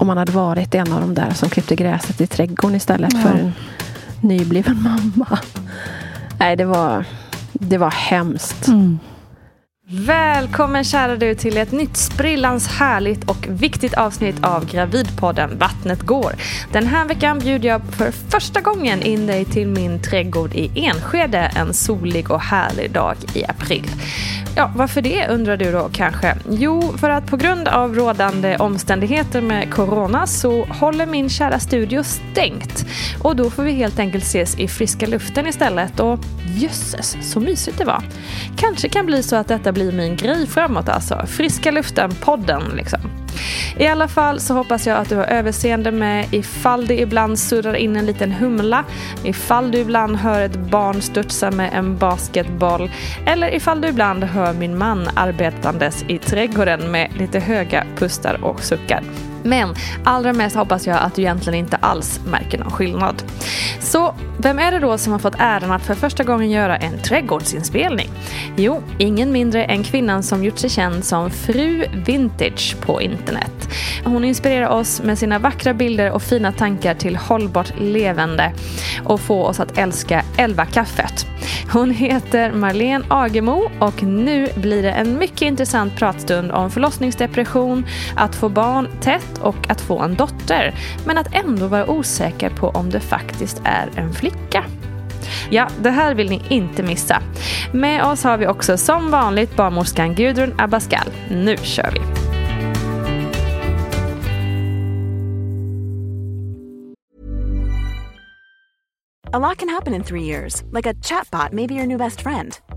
om man hade varit en av de där som klippte gräset i trädgården istället ja. för en nybliven mamma. Nej, det var, det var hemskt. Mm. Välkommen kära du till ett nytt sprillans härligt och viktigt avsnitt av Gravidpodden Vattnet går. Den här veckan bjuder jag för första gången in dig till min trädgård i Enskede en solig och härlig dag i april. Ja, varför det undrar du då kanske? Jo, för att på grund av rådande omständigheter med corona så håller min kära studio stängt. Och då får vi helt enkelt ses i friska luften istället och jösses så mysigt det var. Kanske kan bli så att detta blir min grej framåt alltså. Friska luften-podden liksom. I alla fall så hoppas jag att du har överseende med ifall det ibland surrar in en liten humla, ifall du ibland hör ett barn studsa med en basketboll eller ifall du ibland hör min man arbetandes i trädgården med lite höga pustar och suckar. Men allra mest hoppas jag att du egentligen inte alls märker någon skillnad. Så vem är det då som har fått äran att för första gången göra en trädgårdsinspelning? Jo, ingen mindre än kvinnan som gjort sig känd som Fru Vintage på internet. Hon inspirerar oss med sina vackra bilder och fina tankar till hållbart levande och få oss att älska Elva-kaffet. Hon heter Marlene Agemo och nu blir det en mycket intressant pratstund om förlossningsdepression, att få barn tätt och att få en dotter. Men att ändå vara osäker på om det faktiskt är en flicka. Ja, det här vill ni inte missa. Med oss har vi också som vanligt barnmorskan Gudrun Abascal. Nu kör vi! A lot can happen in three years, like a chatbot may be your new best friend.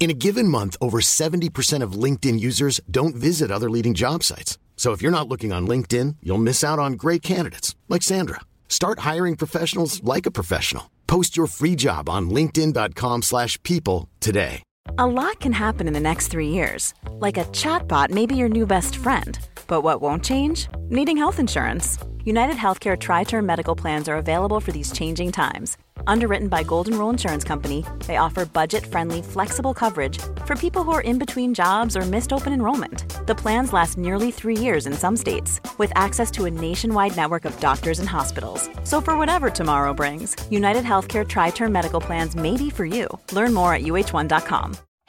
In a given month, over 70% of LinkedIn users don't visit other leading job sites. So if you're not looking on LinkedIn, you'll miss out on great candidates like Sandra. Start hiring professionals like a professional. Post your free job on linkedin.com/people today. A lot can happen in the next 3 years. Like a chatbot may be your new best friend. But what won't change? Needing health insurance. United Healthcare Tri-Term Medical Plans are available for these changing times Underwritten by Golden Rule Insurance Company, they offer budget-friendly, flexible coverage for people who are in between jobs or missed open enrollment. The plans last nearly three years in some states, with access to a nationwide network of doctors and hospitals. So for whatever tomorrow brings, United Healthcare Tri-Term Medical Plans may be for you. Learn more at uh1.com.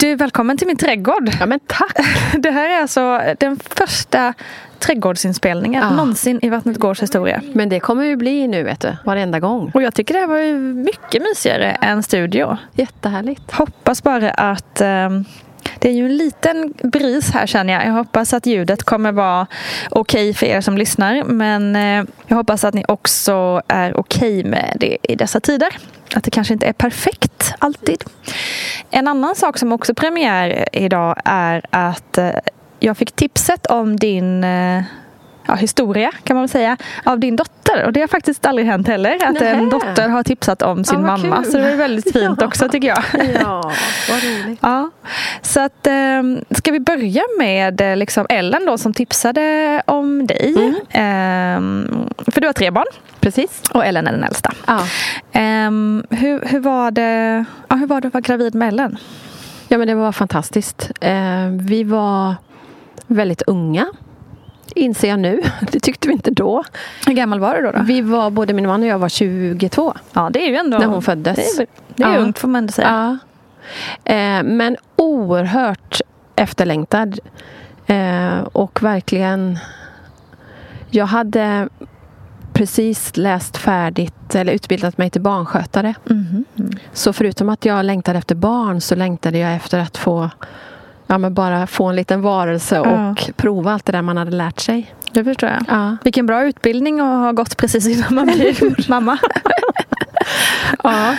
Du, välkommen till min trädgård. Ja, men tack. Det här är alltså den första trädgårdsinspelningen ja. någonsin i Vattnet Gårds historia. Men det kommer ju bli nu, vet du. Varenda gång. Och jag tycker det här var mycket mysigare än studio. Jättehärligt. Hoppas bara att um, det är ju en liten bris här känner jag. Jag hoppas att ljudet kommer vara okej okay för er som lyssnar. Men eh, jag hoppas att ni också är okej okay med det i dessa tider. Att det kanske inte är perfekt alltid. En annan sak som också premiär idag är att eh, jag fick tipset om din eh, ja, historia kan man väl säga av din dotter. Och det har faktiskt aldrig hänt heller att Nähä. en dotter har tipsat om sin Ja, vad mamma. kul. Så det var väldigt fint Ja. också tycker jag. Ja, vad roligt. Ja, så att, eh, ska vi börja med eh, liksom Ellen då som tipsade om dig. Mm. Eh, för du har tre barn Precis. och Ellen är den äldsta. Ja. Eh, hur, hur, var det, ja, hur var det att vara gravid med Ellen? ja, men det var fantastiskt. Eh, vi var väldigt unga. Inser jag nu. Det tyckte vi inte då. Hur gammal var du då? då? Vi var, både min man och jag var 22 Ja, det är ju ändå... när hon föddes. Det är, det är Ja. ungt får man ändå säga. Ja. Eh, men oerhört efterlängtad. Eh, och verkligen... Jag hade precis läst färdigt eller utbildat mig till barnskötare. Mhm. Så förutom att jag längtade efter barn så längtade jag efter att få Ja, men bara få en liten varelse Ja. och prova allt det där man hade lärt sig. Det förstår jag. Ja. Vilken bra utbildning att ha gått precis innan man blir mamma. Ja.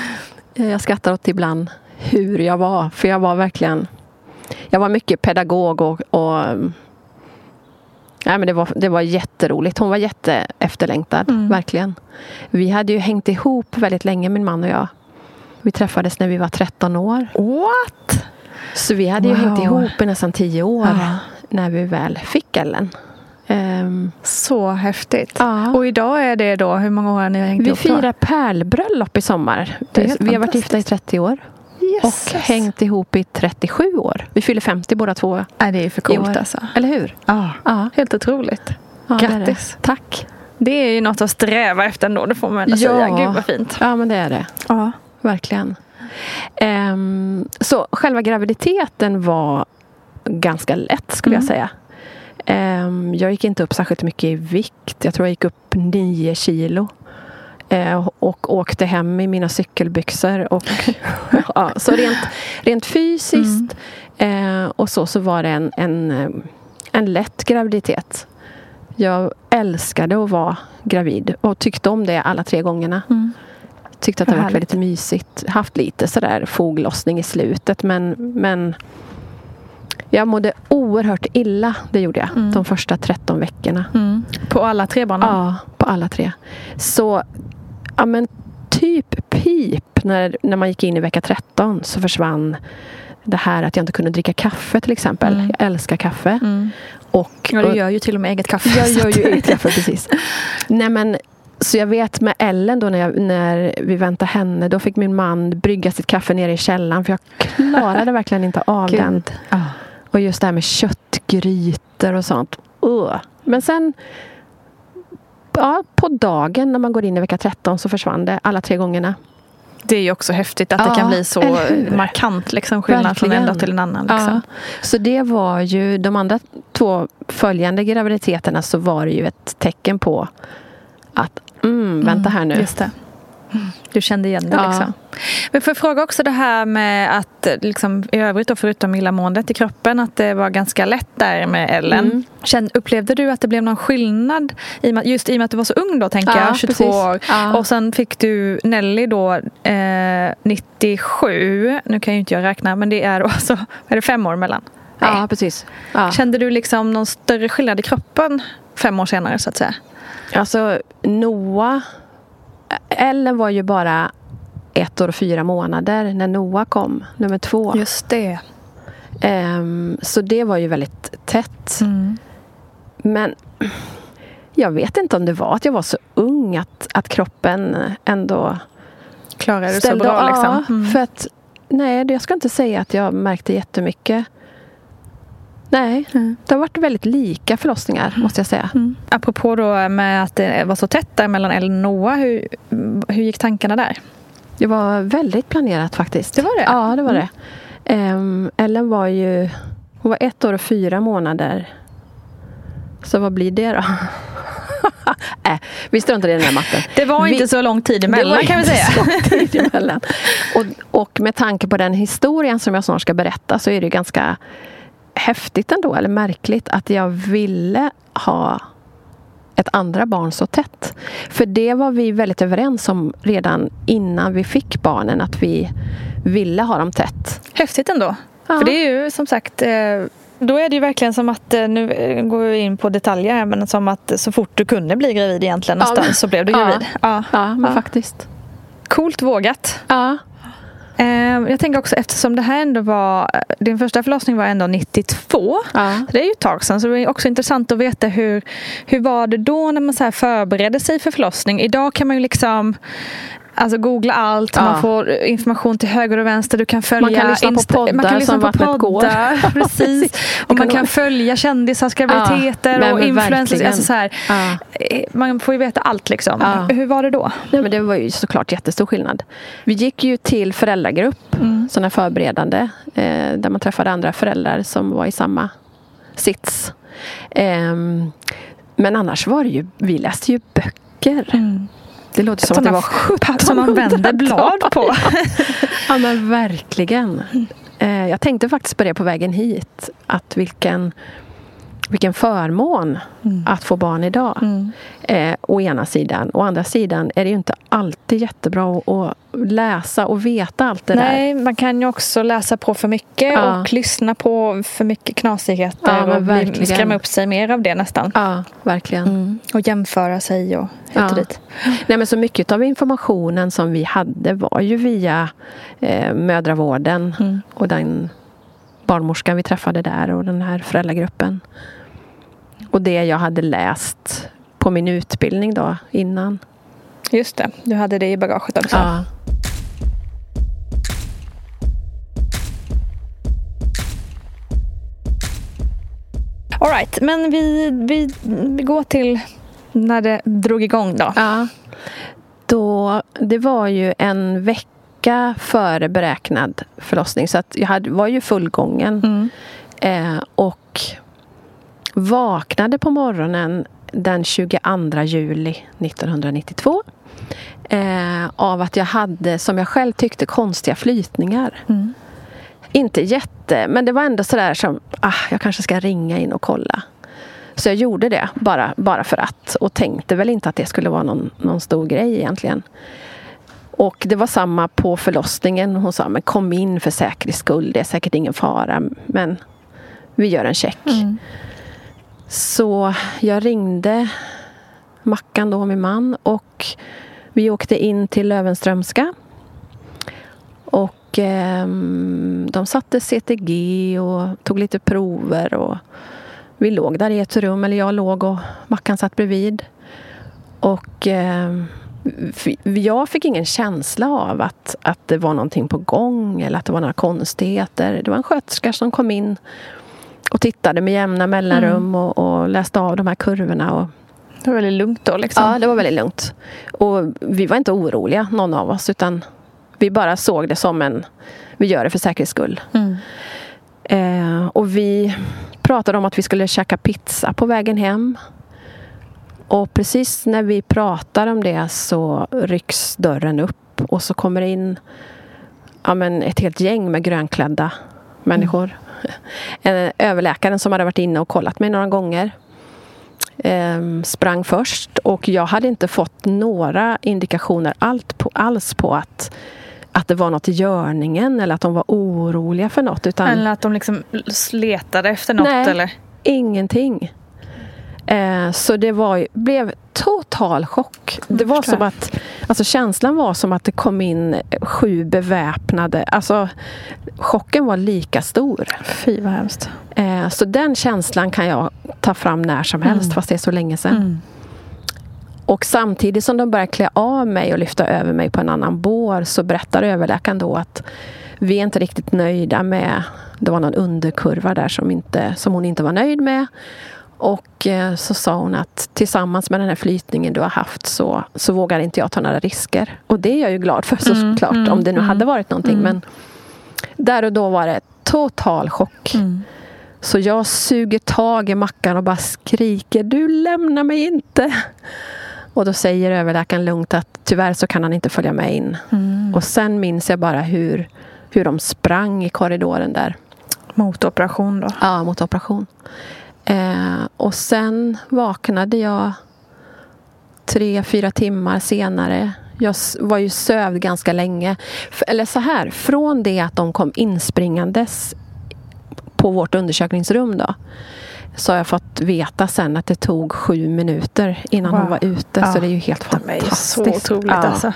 Jag skrattar åt ibland hur jag var. För jag var verkligen Jag var mycket pedagog och, och Nej, men det, var, det var jätteroligt. Hon var jätteefterlängtad, Mm. verkligen. Vi hade ju hängt ihop väldigt länge, min man och jag. Vi träffades när vi var 13 år. What? Så vi hade ju Wow. hängt ihop i nästan 10 år Ja. när vi väl fick Ellen. Ehm, Så häftigt. Ja. Och idag är det då, hur många år har ni hängt vi ihop då? firar pärlbröllop i sommar. Vi har varit gifta i fantastiskt. 30 år. Och Jösses. hängt ihop i 37 år. Vi fyller 50 båda två. Nej, det är ju för coolt alltså. Eller hur? Ja, Ja. helt otroligt. ja är det. Grattis. Tack. Det är ju något att sträva efter ändå, det får man ändå Ja. säga. Gud vad fint. Ja, men det är det. Ja. Verkligen. Ehm, så själva graviditeten var ganska lätt skulle Mm. jag säga. Ehm, jag gick inte upp särskilt mycket i vikt. Jag tror jag gick upp nio kilo. Eh, och åkte hem i mina cykelbyxor. Och, ja, så rent, rent fysiskt eh, och så, så var det en, en, eh, en lätt graviditet. Jag älskade att vara gravid och tyckte om det alla tre gångerna. Mm. Tyckte att det var väldigt mysigt. Haft lite sådär foglossning i slutet men, men jag mådde oerhört illa. Det gjorde jag. Mm. De första 13 veckorna. Mm. På alla tre barnen? Ja, på alla tre. Så, ja men typ pip när, när man gick in i vecka 13 så försvann det här att jag inte kunde dricka kaffe till exempel. Mm. Jag älskar kaffe. Mm. Och, Ja, du gör ju till och med eget kaffe. jag gör ju eget kaffe precis. Nej men så jag vet med Ellen då när, jag, när vi väntade henne då fick min man brygga sitt kaffe nere i källaren för jag klarade verkligen inte av Gud. den. Ja. Och just det här med köttgrytor och sånt. Ugh. Men sen ja, på dagen när man går in i vecka 13 så försvann det alla tre gångerna. Det är ju också häftigt att det Ja, kan bli så markant liksom, skillnad från en Verkligen. dag till en annan. Liksom. Ja. Så det var ju de andra två följande graviditeterna så var det ju ett tecken på att mm, vänta här nu. Just det. Du kände igen det Ja. liksom. Men får jag fråga också det här med att liksom, i övrigt då, förutom illamåendet i kroppen att det var ganska lätt där med Ellen. Mm. Känn, upplevde du att det blev någon skillnad i, just i och med att du var så ung då tänker Ja, jag, 22 precis. år. Ja. Och sen fick du Nelly då eh, 97. Nu kan jag ju inte jag räkna men det är då alltså, är det fem år mellan? Ja, precis. Kände du liksom någon större skillnad i kroppen fem år senare så att säga? Alltså Noah Ellen var ju bara ett år och fyra månader när Noah kom, nummer två. Just det. Ehm, så det var ju väldigt tätt. Mm. Men jag vet inte om det var att jag var så ung att, att kroppen ändå Klarade du så ställde bra liksom? Mm. För att, nej, jag ska inte säga att jag märkte jättemycket. Nej, Mm. det har varit väldigt lika förlossningar måste jag säga. Mm. Apropå då med att det var så tätt där mellan Ellen och Noah. Hur, hur gick tankarna där? Det var väldigt planerat faktiskt. Det var det? Ja, det var det. Ehm, Ellen var ju hon var ett år och fyra månader. Så vad blir det då? äh, vi struntar i den här matten. Det var Vi- inte så lång tid Det emellan var kan vi säga. så lång tid emellan. Och, och med tanke på den historien som jag snart ska berätta så är det ganska häftigt ändå, eller märkligt, att jag ville ha ett andra barn så tätt. För det var vi väldigt överens om redan innan vi fick barnen, att vi ville ha dem tätt. Häftigt ändå. Ja. För det är ju som sagt eh, då är det ju verkligen som att, eh, nu eh, går vi in på detaljer här, men som att så fort du kunde bli gravid egentligen Ja, någonstans men- så blev du ja. gravid. Ja. Ja, men Ja. faktiskt. Coolt vågat. Ja. Eh, jag tänker också eftersom det här ändå var, din första förlossning var ändå 92. Ja. Det är ju ett tag sedan så det är också intressant att veta hur, hur var det då när man så här förberedde sig för förlossning. Idag kan man ju liksom Alltså googla allt, Ja. man får information till höger och vänster. Du kan följa Man kan lyssna på poddar man kan lyssna som på Vattnet går. poddar, Precis. Och man kan följa kändisars graviditeter Ja, och influencers. Alltså så här, Ja. eh, man får ju veta allt liksom. Hur var det då? Nej, men det var ju såklart jättestor skillnad. Vi gick ju till föräldragrupp, Mm. sådana förberedande, eh, där man träffade andra föräldrar som var i samma sits. Ehm, men annars var det ju, vi läste ju böcker. Det låter som att det var 1700 som man vänder blad på. Ja men verkligen. Eh, jag tänkte faktiskt på det på vägen hit. Att vilken, vilken förmån att få barn idag. Eh, å ena sidan. Å andra sidan är det ju inte alltid jättebra att, läsa och veta allt det där. Nej, man kan ju också läsa på för mycket Ja. och lyssna på för mycket knasigheter Ja, och verkligen. skrämma upp sig mer av det nästan. Ja, verkligen. Och jämföra sig och hit Ja. och dit. Nej, men så mycket av informationen som vi hade var ju via eh, mödravården Mm. och den barnmorskan vi träffade där och den här föräldragruppen. Och det jag hade läst på min utbildning då innan. Just det, du hade det i bagaget också. Ja. All right, men vi, vi, vi går till när det drog igång då. Ja. Då, det var ju en vecka före beräknad förlossning så att jag hade, var ju fullgången. Mm. Eh, och vaknade på morgonen den 22 juli 1992 eh, av att jag hade, som jag själv tyckte, konstiga flytningar. Mm. Inte jätte, men det var ändå sådär som, ah, jag kanske ska ringa in och kolla. Så jag gjorde det bara, bara för att och tänkte väl inte att det skulle vara någon, någon stor grej egentligen. Och det var samma på förlossningen. Hon sa, men kom in för säkerhets skull. Det är säkert ingen fara. Men vi gör en check. Så jag ringde Mackan då, min man. Och vi åkte in till Löwenströmska. Och ehm, de satte CTG och tog lite prover. Och vi låg där i ett rum, eller jag låg och Mackan satt bredvid. Och f- jag fick ingen känsla av att, att det var någonting på gång eller att det var några konstigheter. Det var en sköterska som kom in och tittade med jämna mellanrum och, och läste av de här kurvorna. Och, Det var väldigt lugnt då liksom. Ja, det var väldigt lugnt. Och vi var inte oroliga, någon av oss, utan vi bara såg det som en... Vi gör det för säkerhets skull. Mm. Eh, och vi pratade om att vi skulle käka pizza på vägen hem. Och precis när vi pratar om det så rycks dörren upp och så kommer det in ja, men ett helt gäng med grönklädda människor. En överläkaren som hade varit inne och kollat mig några gånger ehm, sprang först och jag hade inte fått några indikationer allt på, alls på att, att det var något i görningen eller att de var oroliga för något. Utan Eller att de liksom letade efter något Nej. eller? ingenting. Eh, så det var, blev total chock. Det var som att, alltså känslan var som att det kom in sju beväpnade. Alltså chocken var lika stor. Fy vad hemskt. Eh, så den känslan kan jag ta fram när som helst fast det är så länge sedan. Och samtidigt som de börjar klä av mig och lyfta över mig på en annan bår så berättar överläkaren då att vi är inte riktigt nöjda med, det var någon underkurva där som, inte, som hon inte var nöjd med. Och eh, så sa hon att tillsammans med den här flytningen du har haft så, så vågar inte jag ta några risker. Och det är jag ju glad för såklart om det nu hade varit någonting. Men där och då var det total chock. Så jag suger tag i Mackan och bara skriker Du lämnar mig inte! Och då säger överläkaren lugnt att tyvärr så kan han inte följa med in. Och sen minns jag bara hur, hur de sprang i korridoren där. Motoperation då. Ja, mot operation. Eh, och sen vaknade jag tre, fyra timmar senare. Jag var ju sövd ganska länge. Eller så här, från det att de kom inspringandes på vårt undersökningsrum då så har jag fått veta sen att det tog sju minuter innan Wow. hon var ute. Ja. Så det är ju helt De är ju fantastiskt. så otroligt Ja. alltså.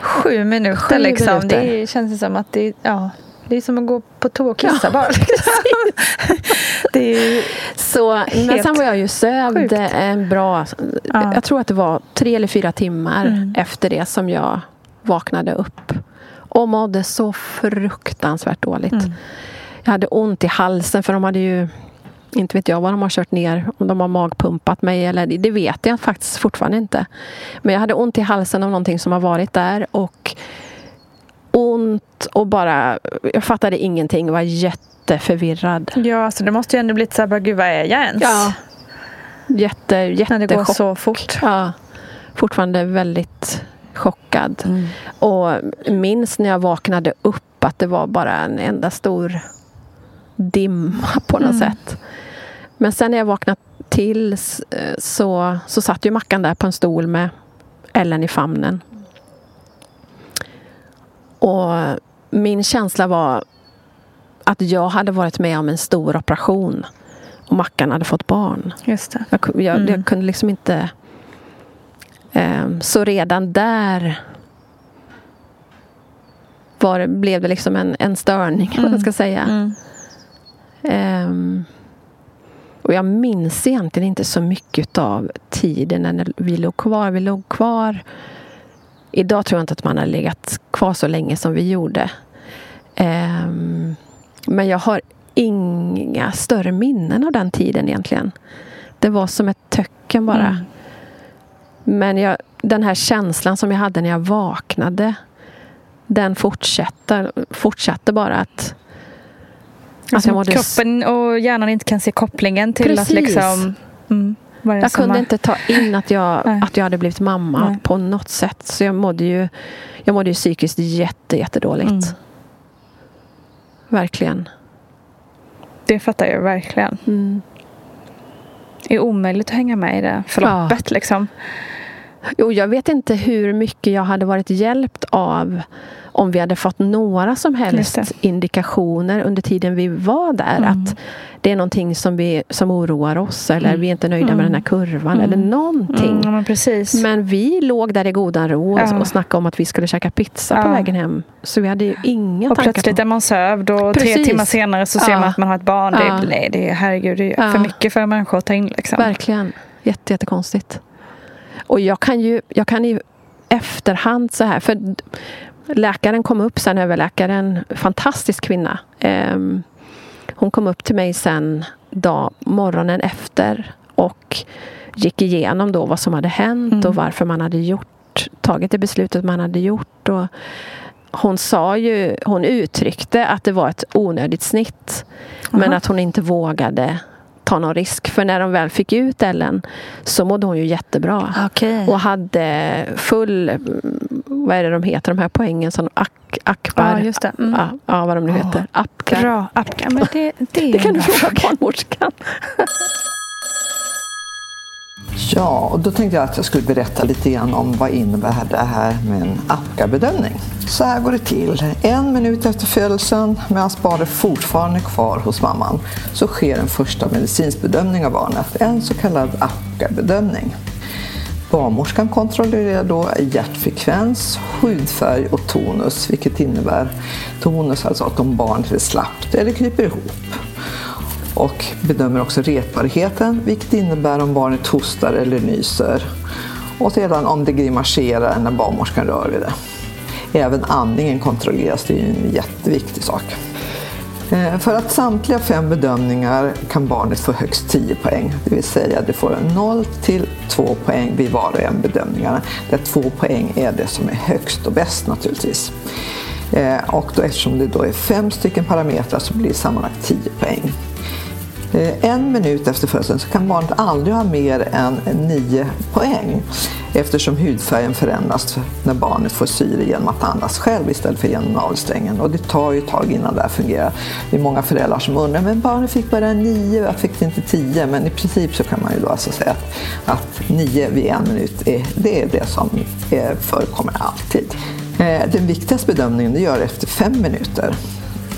Sju minuter Sju liksom. minuter. Det känns som att det, ja, det är som att gå på toa och kissa bara. Liksom. det är Så, men sen var jag ju sövd en bra... Ja. Jag tror att det var tre eller fyra timmar Mm. efter det som jag vaknade upp. Och mådde så fruktansvärt dåligt. Mm. Jag hade ont i halsen för de hade ju... Inte vet jag vad de har kört ner. Om de har magpumpat mig eller... Det vet jag faktiskt fortfarande inte. Men jag hade ont i halsen av någonting som har varit där. Och ont och bara... Jag fattade ingenting. Jag var jätteförvirrad. ja, alltså det måste ju ändå blivit så här, bara, gud vad är jag ens? Ja. Jätte, När det går jättechock. så fort. Ja, fortfarande väldigt chockad. Mm. Och minns när jag vaknade upp att det var bara en enda stor dimma på något Mm. sätt. Men sen när jag vaknade till eh, så, så satt ju Mackan där på en stol med Ellen i famnen. Och min känsla var att jag hade varit med om en stor operation och Mackan hade fått barn. Just det. Jag, jag, Mm. jag kunde liksom inte... ehm, så redan där var blev det liksom en, en störning, vad jag ska säga. Mm. Ehm, och jag minns egentligen inte så mycket av tiden när vi låg kvar. Vi låg kvar... Idag tror jag inte att man har legat kvar så länge som vi gjorde. Ehm, men jag har inga större minnen av den tiden egentligen. Det var som ett töcken bara. Mm. Men jag, den här känslan som jag hade när jag vaknade den fortsätter, fortsatte bara att... att s- kroppen och hjärnan inte kan se kopplingen till Precis. att liksom... Mm, Jag kunde inte ta in att jag, Nej. att jag hade blivit mamma Nej. på något sätt. Så jag mådde ju, jag mådde ju psykiskt jätte, jättedåligt. Mm. Verkligen. Det fattar jag verkligen. Mm. Det är omöjligt att hänga med i det förloppet liksom. Jo, jag vet inte hur mycket jag hade varit hjälpt av om vi hade fått några som helst indikationer under tiden vi var där. Mm. Att det är någonting som, vi, som oroar oss eller Mm. vi är inte nöjda Mm. med den här kurvan Mm. eller någonting. Mm, ja, men. Men vi låg där i godan ro och- Ja. och snackade om att vi skulle käka pizza på Ja. vägen hem. Så vi hade ju inga och tankar plötsligt på... är man sövd och tre Precis. timmar senare så ser man att man har ett barn. Det är, nej, det är, herregud, det är för mycket för en människa att ta in. Liksom. Verkligen. Jätte, jättekonstigt. Och jag kan ju jag kan i efterhand så här, för läkaren kom upp sen, överläkaren, fantastisk kvinna. Ehm, hon kom upp till mig sen dag, morgonen efter och gick igenom då vad som hade hänt Mm. och varför man hade gjort, tagit det beslutet man hade gjort. Och hon sa ju, hon uttryckte att det var ett onödigt snitt. Men Aha. att hon inte vågade ta någon risk. För när de väl fick ut Ellen så mådde hon ju jättebra. Okej. Och hade full, mm, vad är det de heter, de här poängen som ak, akbar. Ja, just det. Mm. Ja, ja, vad de nu heter. Apgar. Bra. Apgar. Men det, det, Det kan du fråga. barnmorskan. Ja, och då tänkte jag att jag skulle berätta lite grann om vad innebär det här med en APGAR-bedömning. Så här går det till. En minut efter födelsen, medan barnet fortfarande är kvar hos mamman, så sker en första medicinsk bedömning av barnet, en så kallad APGAR-bedömning. Barnmorskan kontrollerar då hjärtfrekvens, hudfärg och tonus, vilket innebär tonus, alltså att om barnet är slappt eller kryper ihop och bedömer också retbarheten, vilket innebär om barnet hostar eller nyser. Och sedan om det grimaserar när barnmorskan rör vid det. Även andningen kontrolleras, det är ju en jätteviktig sak. Eh, för att samtliga fem bedömningar kan barnet få högst 10 poäng. Det vill säga det får 0 till 2 poäng vid var och en bedömningarna. Där 2 poäng är det som är högst och bäst naturligtvis. Eh, och då, eftersom det då är fem stycken parametrar så blir det sammanlagt 10 poäng. Eh, en minut efter födseln så kan barnet aldrig ha mer än 9 poäng eftersom hudfärgen förändras när barnet får syre genom att andas själv istället för genom navelsträngen. Och det tar ju ett tag innan det här fungerar. Det är många föräldrar som undrar, men barnet fick bara 9, jag fick det inte 10. Men i princip så kan man ju då alltså säga att, att 9 vid en minut, är, det är det som är, förekommer alltid. Eh, den viktigaste bedömningen det gör efter fem minuter.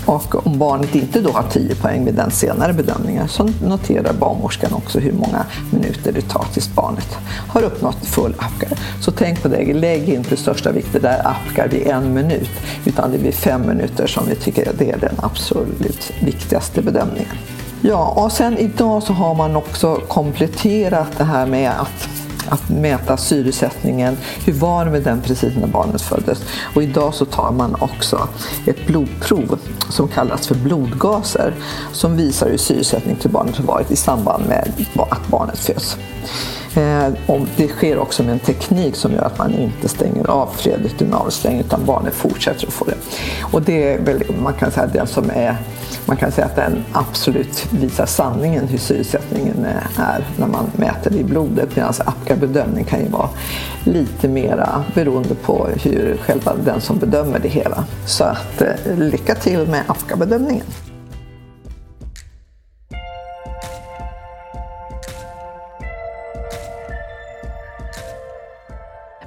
Och om barnet inte då har 10 poäng vid den senare bedömningen så noterar barnmorskan också hur många minuter det tar tills barnet har uppnått full APGAR. Så tänk på det, lägg inte största vikt där APGAR vid en minut utan det blir fem minuter som vi tycker det är den absolut viktigaste bedömningen. Ja, och sen idag så har man också kompletterat det här med att att mäta syresättningen. Hur var det med den precis när barnet föddes? Och idag så tar man också ett blodprov som kallas för blodgaser som visar hur syresättning till barnet har varit i samband med att barnet föds. Eh, och det sker också med en teknik som gör att man inte stänger av fredligt ur navelsträngen utan barnet fortsätter att få det. Och det är väl, man kan säga den som är man kan säga att den absolut visar sanningen hur syresättningen eh, är när man mäter det i blodet medan APGA bedömning kan ju vara lite mera beroende på hur själva den som bedömer det hela. Så att eh, lycka till med APGA bedömningen!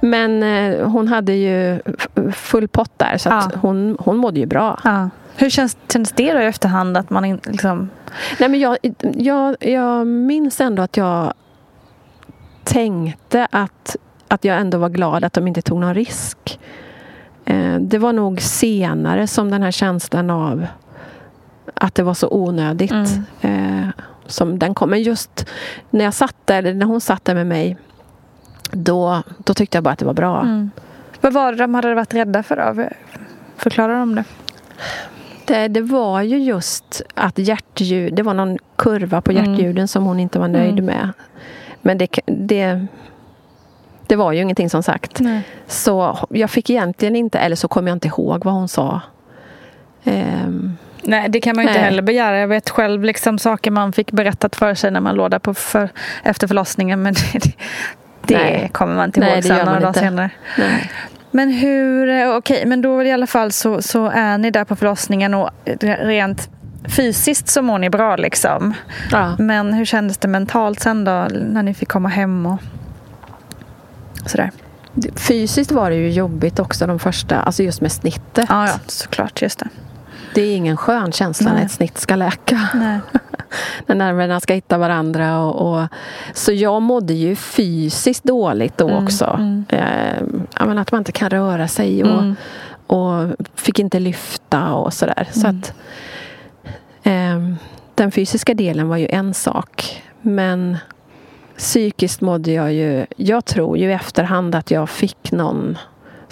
Men eh, hon hade ju full pott där så ja. hon, hon mådde ju bra. Ja. Hur känns, känns det då i efterhand att man inte liksom... Nej men jag, jag, jag minns ändå att jag tänkte att, att jag ändå var glad att de inte tog någon risk. Eh, det var nog senare som den här känslan av att det var så onödigt mm. eh, som den kom. Men just när jag satt där, när hon satt där med mig då, då tyckte jag bara att det var bra. Mm. Vad var det de hade varit rädda för då? Förklara om det. det. Det var ju just att hjärtljud, det var någon kurva på mm. hjärtljuden mm. som hon inte var nöjd mm. med. Men det, det, det var ju ingenting som sagt. Nej. Så jag fick egentligen inte, eller så kommer jag inte ihåg vad hon sa. Um, Nej, det kan man ju inte heller begära. Jag vet själv liksom saker man fick berättat för sig när man låg där på för, efter förlossningen. Men det, det Nej. kommer man inte ihåg Nej, sen några dagar senare. Nej. Men hur, eh, okej, okay, men då i alla fall så, så är ni där på förlossningen och rent fysiskt så mår ni bra liksom. Ja. Men hur kändes det mentalt sen då när ni fick komma hem och sådär? Fysiskt var det ju jobbigt också de första, alltså just med snittet. Ja, ja såklart, just det. Det är ingen skön känsla Nej. när ett snitt ska läka. Nej. när nerverna ska hitta varandra. Och, och, så jag mådde ju fysiskt dåligt då mm, också. Mm. Eh, att man inte kan röra sig och, mm. och fick inte lyfta och sådär. Så mm. att, eh, den fysiska delen var ju en sak. Men psykiskt mådde jag ju... Jag tror ju i efterhand att jag fick någon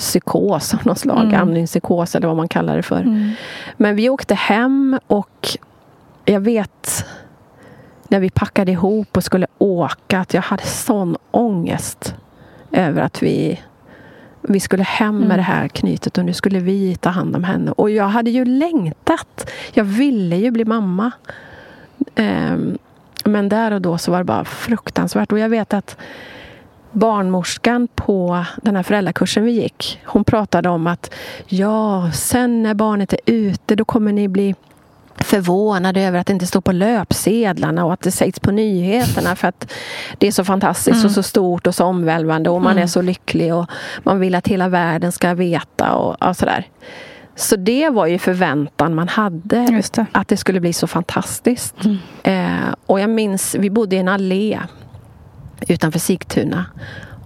psykos av något slag. Mm. Amningspsykos eller vad man kallar det för. Mm. Men vi åkte hem och jag vet när vi packade ihop och skulle åka att jag hade sån ångest över att vi vi skulle hem med mm. det här knytet och nu skulle vi ta hand om henne. Och jag hade ju längtat. Jag ville ju bli mamma. Um, men där och då så var det bara fruktansvärt. Och jag vet att barnmorskan på den här föräldrakursen vi gick, hon pratade om att ja, sen när barnet är ute då kommer ni bli förvånade över att det inte står på löpsedlarna och att det sägs på nyheterna för att det är så fantastiskt mm. och så stort och så omvälvande och man mm. är så lycklig och man vill att hela världen ska veta och, och sådär. Så det var ju förväntan man hade, det. att det skulle bli så fantastiskt. Mm. Eh, och jag minns, vi bodde i en allé utanför Sigtuna.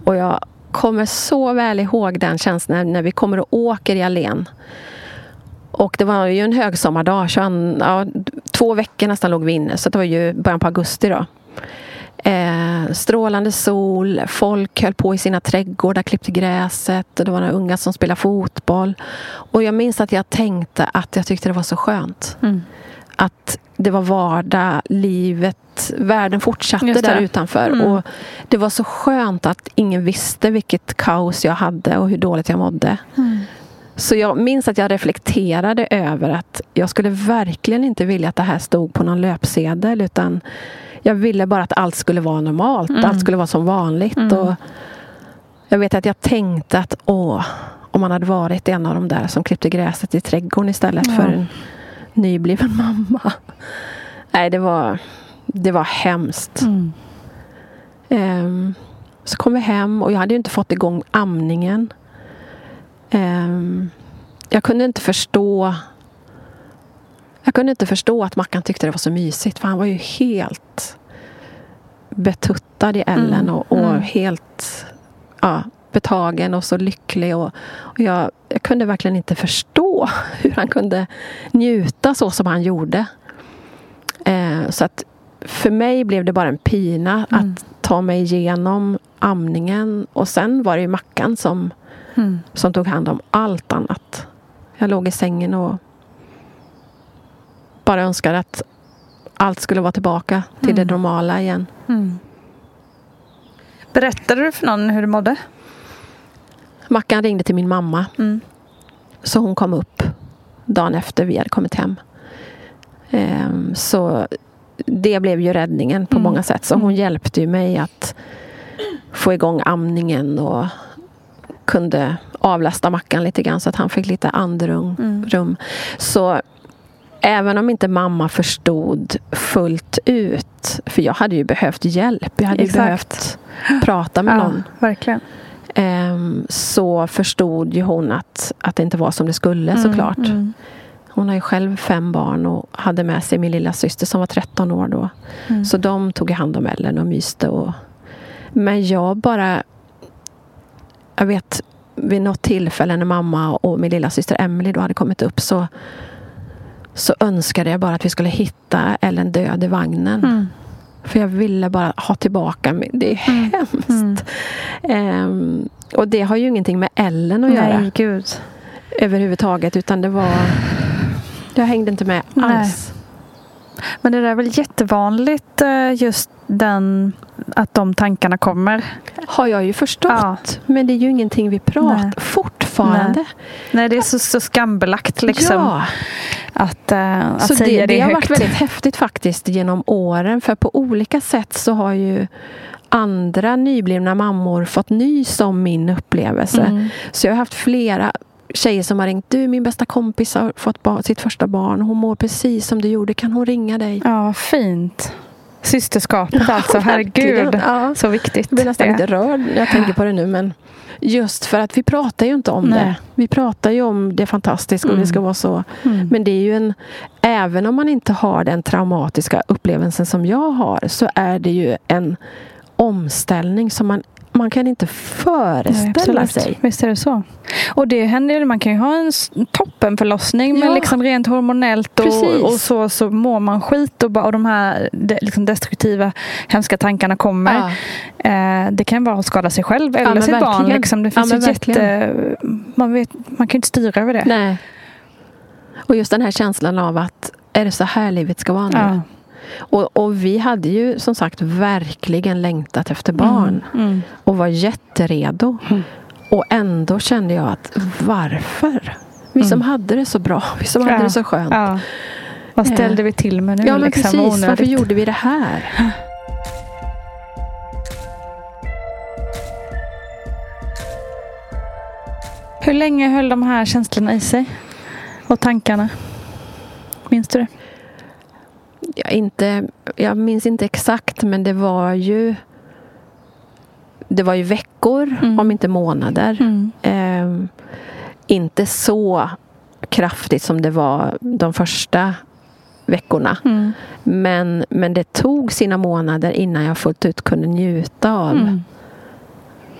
Och jag kommer så väl ihåg den känslan när vi kommer och åker i allén. Och det var ju en högsommardag, 21, ja, två veckor nästan låg vi inne, så det var ju början på augusti då. Eh, strålande sol, folk höll på i sina trädgårdar, klippte gräset, det var några unga som spelade fotboll. Och jag minns att jag tänkte att jag tyckte det var så skönt. Mm. Att det var vardag, livet, världen fortsatte där utanför. Mm. Och det var så skönt att ingen visste vilket kaos jag hade och hur dåligt jag mådde. Mm. Så jag minns att jag reflekterade över att jag skulle verkligen inte vilja att det här stod på någon löpsedel utan jag ville bara att allt skulle vara normalt, mm. allt skulle vara som vanligt. Mm. Och jag vet att jag tänkte att åh, om man hade varit en av de där som klippte gräset i trädgården istället ja. för en nybliven mamma. Nej, det var, det var hemskt. Mm. Um, så kom vi hem och jag hade inte fått igång amningen. Um, jag kunde inte förstå Jag kunde inte förstå att Mackan tyckte det var så mysigt för han var ju helt betuttad i Ellen Mm, och, och mm. helt ja, betagen och så lycklig. Och, och jag, jag kunde verkligen inte förstå hur han kunde njuta så som han gjorde. Eh, så att för mig blev det bara en pina Mm. att ta mig igenom amningen och sen var det ju Mackan som, Mm. som tog hand om allt annat. Jag låg i sängen och bara önskade att allt skulle vara tillbaka till det normala igen. Mm. Berättade du för någon hur du mådde? Mackan ringde till min mamma Mm. så hon kom upp dagen efter vi hade kommit hem. Ehm, så det blev ju räddningen på Mm. många sätt. Så hon hjälpte ju mig att få igång amningen och kunde avlasta Mackan lite grann så att han fick lite andrum. Mm. Rum. Så även om inte mamma förstod fullt ut, för jag hade ju behövt hjälp. Jag hade ju Exakt. behövt prata med någon. verkligen. Ehm, så förstod ju hon att, att det inte var som det skulle såklart. Mm. Hon har ju själv fem barn och hade med sig min lilla syster som var 13 år då. Mm. Så de tog hand om Ellen och myste. Och, men jag bara... Jag vet vid något tillfälle när mamma och min lilla syster Emily då hade kommit upp så, så önskade jag bara att vi skulle hitta Ellen död i vagnen. Mm. För jag ville bara ha tillbaka mig. Det är hemskt. Mm. Ehm, och det har ju ingenting med Ellen att göra Nej, gud. överhuvudtaget. Utan det var... Jag hängde inte med Nej. alls. Men det där är väl jättevanligt eh, just den att de tankarna kommer. Har jag ju förstått. Ja. Men det är ju ingenting vi pratar Nej. fortfarande. Nej. Nej, det är så, så skambelagt liksom. Ja, Att, eh, att så säga det, det, det har högt. varit väldigt häftigt faktiskt genom åren. För på olika sätt så har ju andra nyblivna mammor fått nys om min upplevelse. Mm. Så jag har haft flera tjejer som har ringt. Du, min bästa kompis har fått sitt första barn. Hon mår precis som du gjorde. Kan hon ringa dig? Ja, fint. Systerskapet alltså, herregud. Ja. Så viktigt. Jag blir nästan lite rörd när jag tänker på det nu. Men just för att vi pratar ju inte om Nej. det. Vi pratar ju om det fantastiska och Mm. det ska vara så. Mm. Men det är ju en... Även om man inte har den traumatiska upplevelsen som jag har så är det ju en omställning som man, man kan inte Nej, föreställa absolut. sig. Visst är det så. Och det händer man kan ju ha en toppenförlossning men Ja. liksom rent hormonellt och, och så, så mår man skit och, bara, och de här de, liksom destruktiva hemska tankarna kommer. Ja. Eh, det kan vara att skada sig själv eller men sitt barn. verkligen. Liksom. Det Ja, finns men verkligen. jätte, man, vet, man kan ju inte styra över det. Nej. Och just den här känslan av att är det så här livet ska vara nu? Och, och vi hade ju som sagt verkligen längtat efter barn. Mm. och var jätteredo. Och ändå kände jag att varför? Vi som hade det så bra, vi som hade Mm. Ja. det så skönt. Ja. Vad ställde Eh, vi till med nu? Ja, men liksom, precis. onödigt? Varför gjorde vi det här? Hur länge höll de här känslorna i sig? Och tankarna? Minns du det? Jag, inte, jag minns inte exakt, men det var ju det var ju veckor, Mm. om inte månader. Ehm, inte så kraftigt som det var de första veckorna. Mm. Men, men det tog sina månader innan jag fullt ut kunde njuta av, Mm.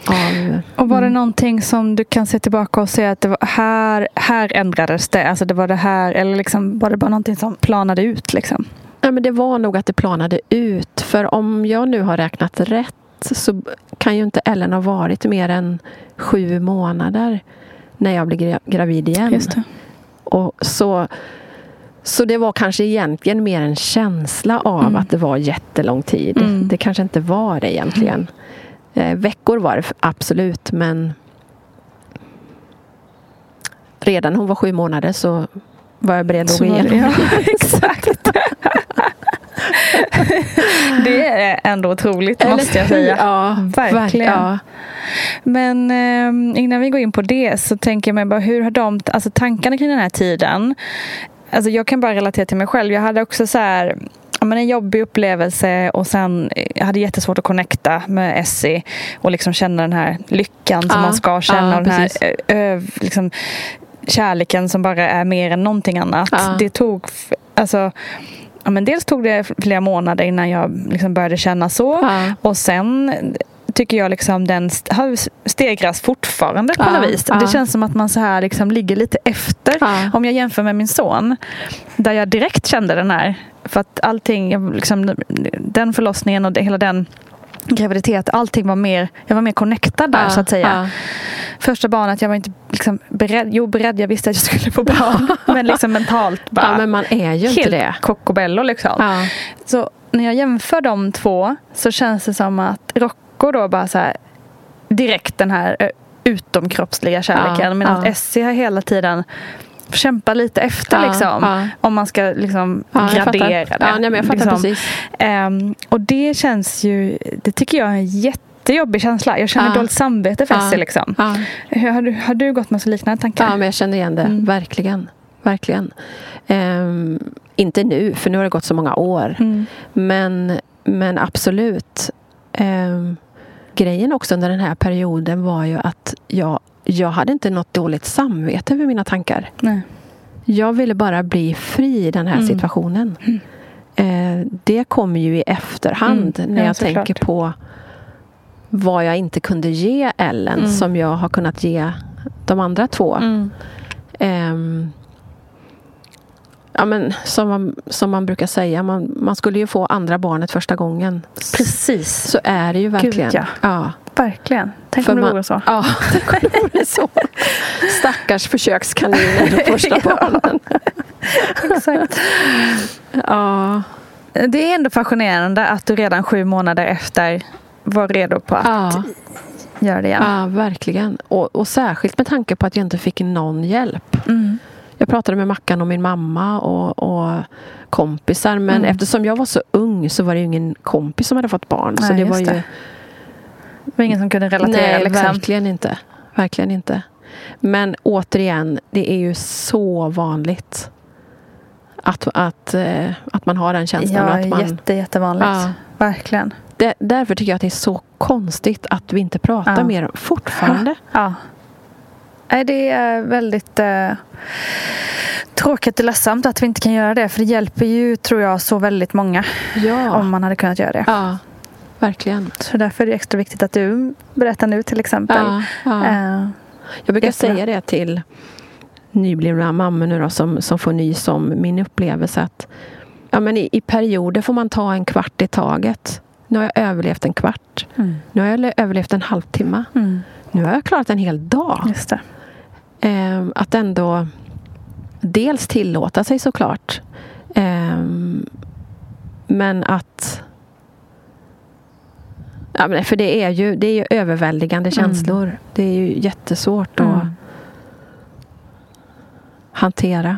av Och var det Mm. någonting som du kan se tillbaka och säga att det var här, här ändrades det? Alltså det var det här, eller liksom, var det bara någonting som planade ut? Liksom? Ja, men det var nog att det planade ut. För om jag nu har räknat rätt så kan ju inte Ellen ha varit mer än sju månader när jag blev gra- gravid igen. Just det. Och så, så det var kanske egentligen mer en känsla av Mm. att det var jättelång tid. Mm. Det kanske inte var det egentligen. Eh, veckor var det absolut, men redan hon var sju månader så var jag beredd att gå igenom. Ja, exakt. det är ändå otroligt, Eller måste jag säga. Ja, Verkligen. Ja. Men eh, innan vi går in på det så tänker jag mig bara hur har de, alltså tankarna kring den här tiden. Alltså jag kan bara relatera till mig själv. Jag hade också så här, men en jobbig upplevelse och sen eh, jag hade jättesvårt att connecta med Essie och liksom känna den här lyckan som Ja, man ska känna. ja, och den här, precis. ö, liksom, kärleken som bara är mer än någonting annat. Ja. Det tog, alltså, ja, men dels tog det flera månader innan jag liksom började känna så. Ja. Och sen tycker jag liksom den stegras fortfarande på något vis. Det känns som att man så här liksom ligger lite efter. Om jag jämför med min son. Där jag direkt kände den här. För att allting, liksom, den förlossningen och det, hela den graviditet, allting var mer, jag var mer connectad där Ja, så att säga. ja. Första barnet, jag var inte liksom beredd, jo beredd, jag visste att jag skulle få barn. men liksom mentalt bara. Ja, men man är ju inte helt det. Cocobello liksom. Ja. Så när jag jämför de två så känns det som att Rocco då bara så här direkt den här utomkroppsliga kärleken. Ja, medan ja. Essie har hela tiden kämpat lite efter Ja, liksom. ja. Om man ska liksom Ja, gradera det. Ja, nej, men jag fattar liksom. precis. Ehm, och det känns ju, det tycker jag är en jättejobbig känsla. Jag känner dåligt samvete för. Essie liksom. Har, du, har du gått med så liknande tankar? Ja, men jag känner igen det. Mm. Verkligen. Verkligen. Ehm, inte nu, för nu har det gått så många år. Mm. Men, men absolut. Ehm, grejen också under den här perioden var ju att jag, jag hade inte något dåligt samvete över mina tankar. Nej. Jag ville bara bli fri i den här Mm. situationen. Eh, det kommer ju i efterhand Mm. när Ja, jag tänker på vad jag inte kunde ge Ellen Mm. som jag har kunnat ge de andra två. Mm. Ehm, ja, men, som, man, som man brukar säga, man, man skulle ju få andra barnet första gången. Precis, Så är det ju verkligen. ja. ja. Verkligen. Tänk För om det man- vore så. Ja, tänk om det vore så. Stackars försökskaniner de första Ja. barnen. Exakt. Ja. Det är ändå fascinerande att du redan sju månader efter var redo på att Ja. göra det igen. Ja, verkligen. Och, och särskilt med tanke på att jag inte fick någon hjälp. Mm. Jag pratade med Mackan och min mamma och, och kompisar. Men Mm. eftersom jag var så ung så var det ju ingen kompis som hade fått barn. så Nej, det var ju... det. Det var ingen som kunde relatera Nej, liksom. verkligen inte. Verkligen inte. Men återigen, det är ju så vanligt. Att, att, eh, att man har den känslan. Ja, att man, jätte, jättevanligt. Ja. Verkligen. det, därför tycker jag att det är så konstigt att vi inte pratar Ja. mer om fortfarande. Ja. Nej, det är väldigt eh, tråkigt och ledsamt att vi inte kan göra det. För det hjälper ju, tror jag, så väldigt många Ja, om man hade kunnat göra det. ja verkligen. Så därför är det extra viktigt att du berättar nu till exempel. Ja, ja. Eh, Jag brukar Jättebra. säga det till nyblivna mammor nu då, som, som får nys om min upplevelse att ja, men i, i perioder får man ta en kvart i taget. Nu har jag överlevt en kvart. Mm. Nu har jag le- överlevt en halvtimme. mm, Nu har jag klarat en hel dag. Ehm, att ändå dels tillåta sig såklart. Ehm, men att Ja, men för det är ju, det är ju överväldigande känslor. Det är ju jättesvårt att Mm. hantera.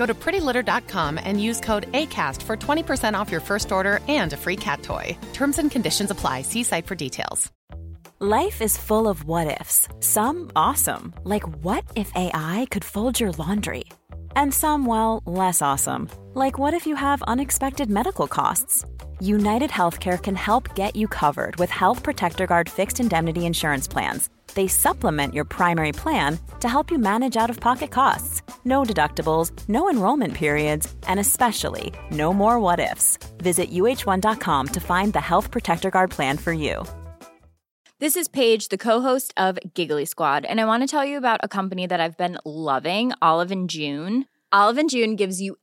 Go to prettylitter.com and use code ACAST for 20% off your first order and a free cat toy. Terms and conditions apply. See site for details. Life is full of what ifs. Some awesome, like what if AI could fold your laundry? And some, well, less awesome, like what if you have unexpected medical costs? United Healthcare can help get you covered with Health Protector Guard fixed indemnity insurance plans. They supplement your primary plan to help you manage out of pocket costs. No deductibles, no enrollment periods, and especially no more what ifs. Visit uh1.com to find the Health Protector Guard plan for you. This is Paige, the co-host of Giggly Squad, and I want to tell you about a company that I've been loving, Olive and June. Olive and June gives you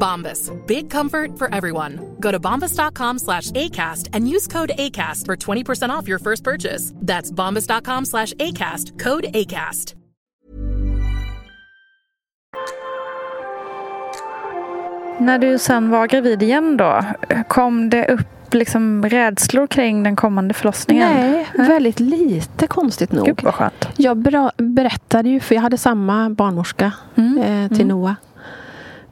Bombas. Big comfort for everyone. Go to bombas.com slash ACAST and use code ACAST for 20% off your first purchase. That's bombas.com slash ACAST. Code ACAST. När du sen var gravid igen då, kom det upp liksom rädslor kring den kommande förlossningen? Nej, väldigt lite konstigt nog. Gud vad skönt. Jag berättade ju, för jag hade samma barnmorska Mm. eh, till Mm. Noah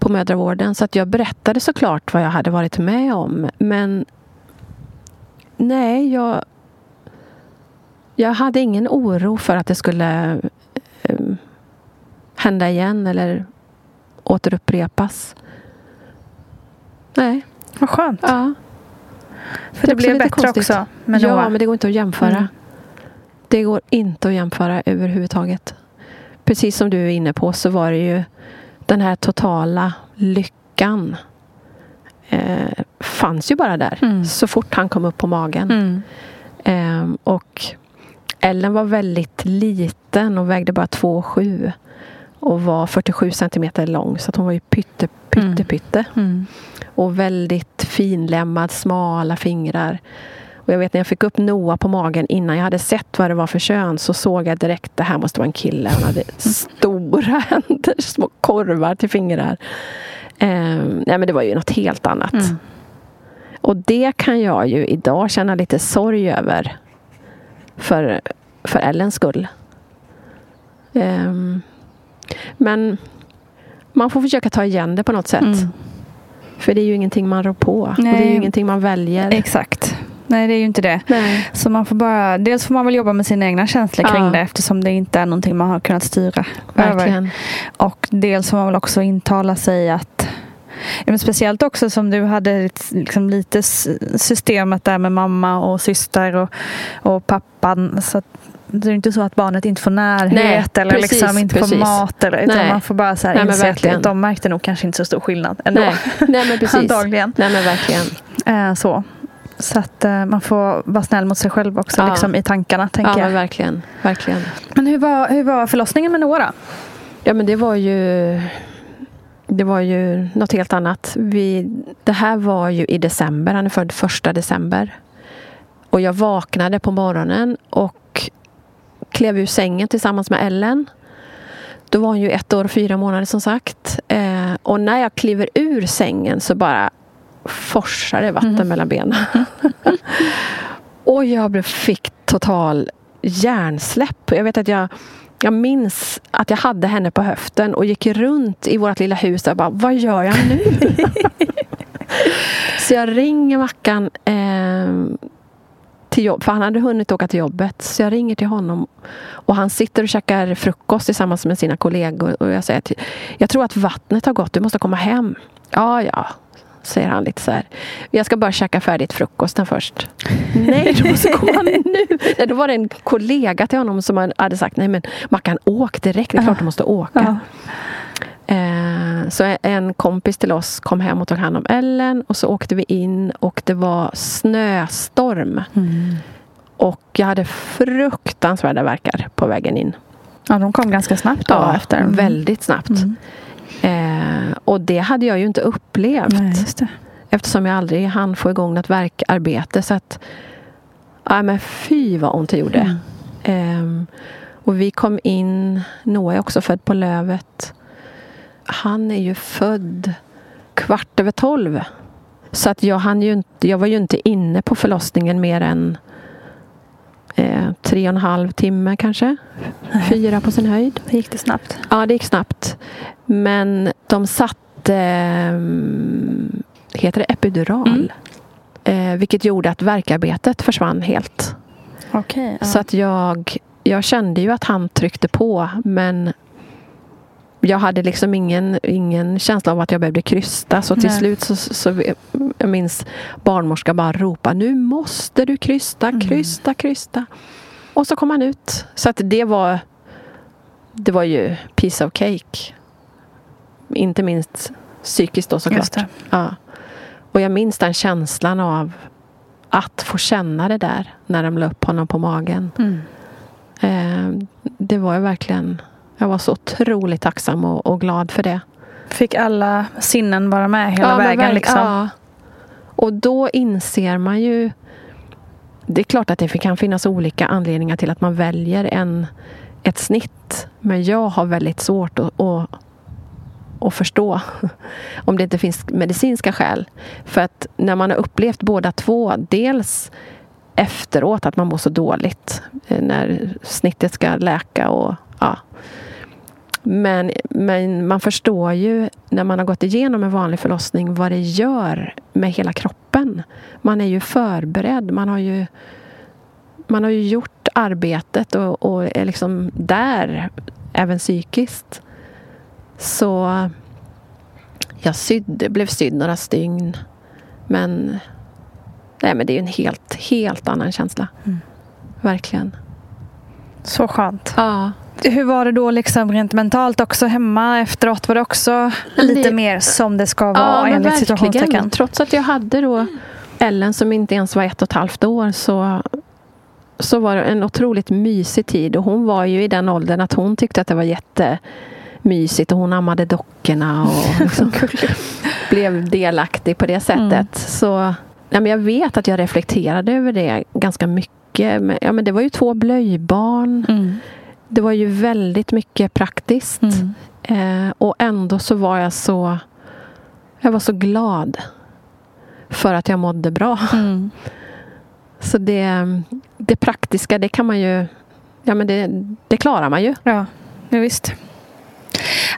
på mödravården. Så att jag berättade såklart vad jag hade varit med om. Men nej, jag, jag hade ingen oro för att det skulle eh, hända igen eller återupprepas. Nej. Vad skönt. Ja. För Det det, blev bättre konstigt. också med ja, Noah. men det går inte att jämföra. Mm. Det går inte att jämföra överhuvudtaget. Precis som du är inne på så var det ju den här totala lyckan eh, fanns ju bara där. Mm. Så fort han kom upp på magen. Mm. Ehm, och Ellen var väldigt liten och vägde bara 2,7 och var 47 centimeter lång. Så hon var ju pytte, pytte, Mm. pytte. Mm. Och väldigt finlämmad, smala fingrar. Och jag vet när jag fick upp Noah på magen innan jag hade sett vad det var för kön så såg jag direkt det här måste vara en kille. Han hade stora händer, små korvar till fingrar. Ehm, nej men det var ju något helt annat. Mm. Och det kan jag ju idag känna lite sorg över. För, för Ellens skull. Ehm, men man får försöka ta igen det på något sätt. Mm. För det är ju ingenting man rår på. Och det är Nej. ju ingenting man väljer. Exakt. Nej, det är ju inte det. Nej. Så man får bara, dels får man väl jobba med sina egna känslor Ja. kring det eftersom det inte är någonting man har kunnat styra över. Verkligen. Och dels får man väl också intala sig att men Speciellt också som du hade liksom lite systemet där med mamma och syster och, och pappan. Så att det är inte så att barnet inte får närhet Nej, eller precis, liksom inte precis. får mat. Eller, utan Nej. man får bara så här Nej, inse att de märkte nog kanske inte så stor skillnad ändå. Nej. Nej men precis. Antagligen. Nej men verkligen. Eh, så. Så att eh, man får vara snäll mot sig själv också Ja. liksom, i tankarna. Tänker Ja men verkligen. Verkligen. Men hur var, hur var förlossningen med Noah då? Ja men det var ju Det var ju något helt annat. Vi, det här var ju i december. Han är född första december. Och jag vaknade på morgonen och klev ur sängen tillsammans med Ellen. Då var hon ju ett år och fyra månader som sagt. Eh, och när jag kliver ur sängen så bara forsar det vatten mellan benen. och jag fick total hjärnsläpp. Jag vet att jag jag minns att jag hade henne på höften och gick runt i vårt lilla hus och bara, vad gör jag nu? så jag ringer Mackan eh, till jobb, för han hade hunnit åka till jobbet. Så jag ringer till honom och han sitter och käkar frukost tillsammans med sina kollegor. Och jag säger att jag tror att vattnet har gått, du måste komma hem. Ja, ja, säger han lite så här. Jag ska bara käka färdigt frukosten först. nej, du måste komma nu. Nej, då var det en kollega till honom som hade sagt, nej men Mackan, åk direkt, det är klart du måste åka. Eh, så en kompis till oss kom hem och tog hand om Ellen och så åkte vi in och det var snöstorm. Och jag hade fruktansvärda verkar på vägen in. Ja, de kom ganska snabbt då Ja, efter. Mm. väldigt snabbt. Eh, och det hade jag ju inte upplevt. Nej. Eftersom jag aldrig hann få igång något verkarbete. Så att, ja men fy vad ont det gjorde. Mm. Ehm, och vi kom in, Noah är också född på Lövet. Han är ju född kvart över tolv. Så att jag, hann ju inte, jag var ju inte inne på förlossningen mer än eh, tre och en halv timme kanske. Fyra på sin höjd. Gick det snabbt? Ja, det gick snabbt. Men de satte, mm, heter det epidural? Eh, vilket gjorde att verkarbetet försvann helt. Okej. Så att jag, jag kände ju att han tryckte på men jag hade liksom ingen, ingen känsla av att jag behövde krysta. Så till Nej. slut så, så jag minns barnmorska bara ropa nu måste du krysta, krysta, krysta. Och så kom han ut. Så att det var det var ju piece of cake. Inte minst psykiskt då såklart. Ja. Och jag minns den känslan av att få känna det där när de la upp honom på magen. Mm. Eh, det var ju verkligen Jag var så otroligt tacksam och, och glad för det. Fick alla sinnen vara med hela men vägen verk- liksom? Ja. Och då inser man ju Det är klart att det kan finnas olika anledningar till att man väljer en, ett snitt. Men jag har väldigt svårt att, att, att förstå om det inte finns medicinska skäl. För att när man har upplevt båda två, dels efteråt att man mår så dåligt eh, när snittet ska läka och ja. Men, men man förstår ju när man har gått igenom en vanlig förlossning vad det gör med hela kroppen. Man är ju förberedd. Man har ju, man har ju gjort arbetet och, och är liksom där, även psykiskt. Så jag sydde, blev sydd några stygn. Men, nej, men det är ju en helt, helt annan känsla. Verkligen. Så skönt. Ja. Hur var det då liksom rent mentalt också hemma efteråt? Var det också lite mer som det ska vara men enligt situationstecken? Trots att jag hade då Ellen som inte ens var ett och ett halvt år så, så var det en otroligt mysig tid. Och hon var ju i den åldern att hon tyckte att det var jättemysigt och hon ammade dockorna och liksom blev delaktig på det sättet. Så ja, men jag vet att jag reflekterade över det ganska mycket. Men, ja, men det var ju två blöjbarn. Mm. Det var ju väldigt mycket praktiskt. Eh, och ändå så var jag så Jag var så glad för att jag mådde bra. Mm. Så det, det praktiska, det kan man ju Ja men det, det klarar man ju. Ja, ja visst.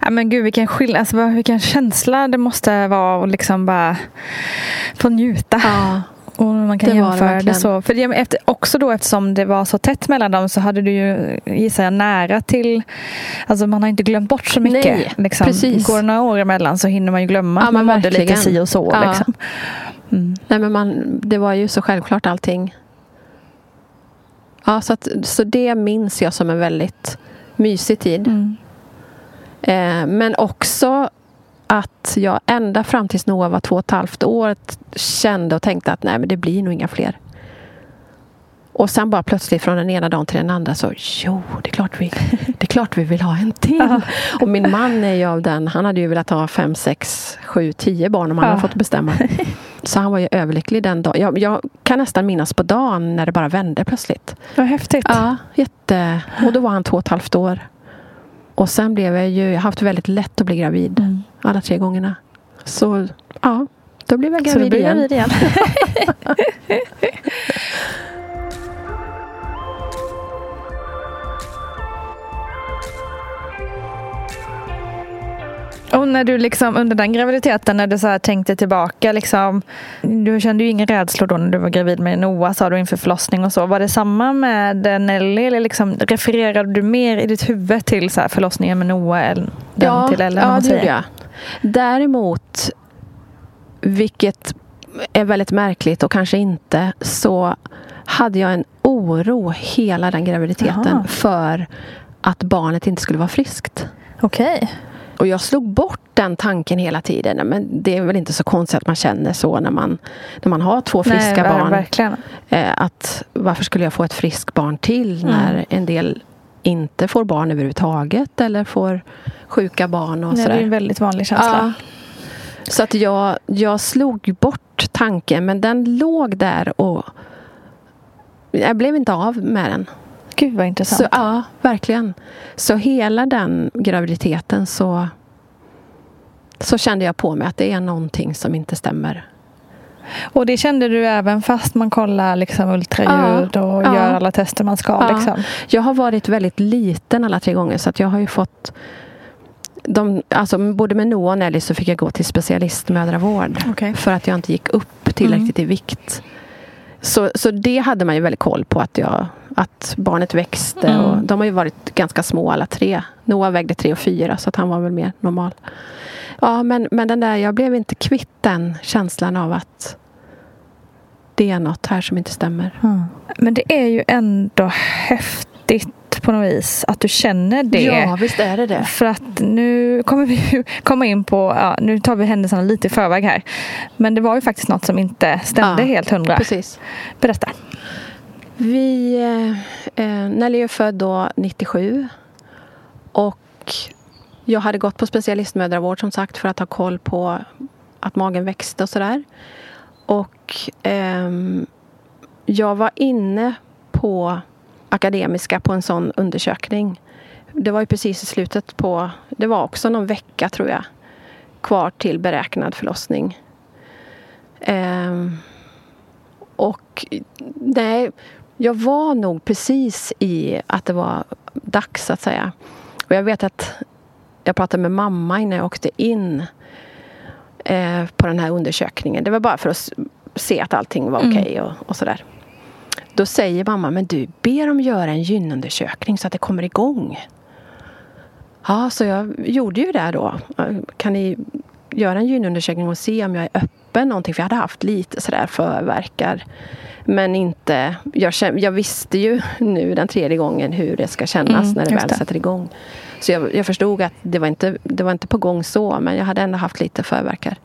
Ja, men gud vilken skillnad, alltså, vilken känsla det måste vara att liksom bara få njuta. Ja, Och man kan Det jämföra det, så. För det, efter, också då eftersom det var så tätt mellan dem så hade du ju, gissar jag, nära till Alltså man har inte glömt bort så mycket. Nej, liksom. precis. Går det några år emellan så hinner man ju glömma Ja, att man mådde lite si och så. Ja. Liksom. Mm. nej men man, det var ju så självklart allting. Ja, så, att, så det minns jag som en väldigt mysig tid. Mm. Eh, men också att jag ända fram tills Noah var två och ett halvt år kände och tänkte att nej, men det blir nog inga fler. Och sen bara plötsligt från den ena dagen till den andra så jo, det är klart vi, det är klart vi vill ha en till. Och min man är ju av den, han hade ju velat ha fem, sex, sju, tio barn om han Ja. hade fått bestämma. Så han var ju överlycklig den dagen. Jag, jag kan nästan minnas på dagen när det bara vände plötsligt. Vad häftigt. Ja, jätte. Och då var han två och ett halvt år. Och sen blev jag ju, jag haft väldigt lätt att bli gravid. Mm. Alla tre gångerna. Så ja, då blev jag Så du gravid blir igen. gravid igen. Och när du liksom under den graviditeten, när du så här tänkte tillbaka, liksom, du kände ju ingen rädsla då när du var gravid med Noah, sa du inför förlossning och så. Var det samma med Nelly eller liksom, refererade du mer i ditt huvud till så förlossningen med Noah än Ja, till Ellen? ja det gjorde jag. Däremot, vilket är väldigt märkligt och kanske inte, så hade jag en oro hela den graviditeten Jaha. för att barnet inte skulle vara friskt. Okej. Och jag slog bort den tanken hela tiden. Men det är väl inte så konstigt att man känner så när man, när man har två friska Nej, barn. Verkligen. Eh, att varför skulle jag få ett friskt barn till när Mm. en del inte får barn överhuvudtaget eller får sjuka barn och Nej, det sådär. är en väldigt vanlig känsla. Ja. Så att jag, jag slog bort tanken men den låg där och jag blev inte av med den. Gud vad intressant. Så, ja, verkligen. Så hela den graviditeten så, så kände jag på mig att det är någonting som inte stämmer. Och det kände du även fast man kollar liksom ultraljud Ja, och ja. gör alla tester man ska? Ja. Liksom. Jag har varit väldigt liten alla tre gånger så att jag har ju fått de, alltså, både med Noah och Nelly så fick jag gå till specialistmödravård Okej. för att jag inte gick upp tillräckligt i vikt. Så, så det hade man ju väldigt koll på att, jag, att barnet växte. Mm. Och de har ju varit ganska små alla tre. Noah vägde tre och fyra så att han var väl mer normal. Ja, men, men den där, jag blev inte kvitt den känslan av att det är något här som inte stämmer. Men det är ju ändå häftigt på något vis att du känner det. Ja, visst är det det. För att nu kommer vi komma in på, ja, nu tar vi händelserna lite i förväg här. Men det var ju faktiskt något som inte stämde Ja, helt hundra. Precis. Berätta. Vi, eh, eh, Nelly är född då 97. Och jag hade gått på specialistmödravård som sagt för att ha koll på att magen växte och sådär. Och eh, jag var inne på Akademiska på en sån undersökning. Det var ju precis i slutet på, det var också någon vecka tror jag, kvar till beräknad förlossning. Eh, och nej, jag var nog precis i att det var dags så att säga. Och jag vet att jag pratade med mamma innan jag åkte in eh, på den här undersökningen. Det var bara för att se att allting var okej och, och sådär. Då säger mamma, men du, ber dem göra en gynundersökning så att det kommer igång. Ja, så jag gjorde ju det då. Kan ni göra en gynundersökning och se om jag är öppen någonting? För jag hade haft lite sådär förverkar. Men inte... Jag, jag visste ju nu den tredje gången hur det ska kännas Mm, när det väl det. sätter igång. Så jag, jag förstod att det var, inte, det var inte på gång så, men jag hade ändå haft lite förverkar.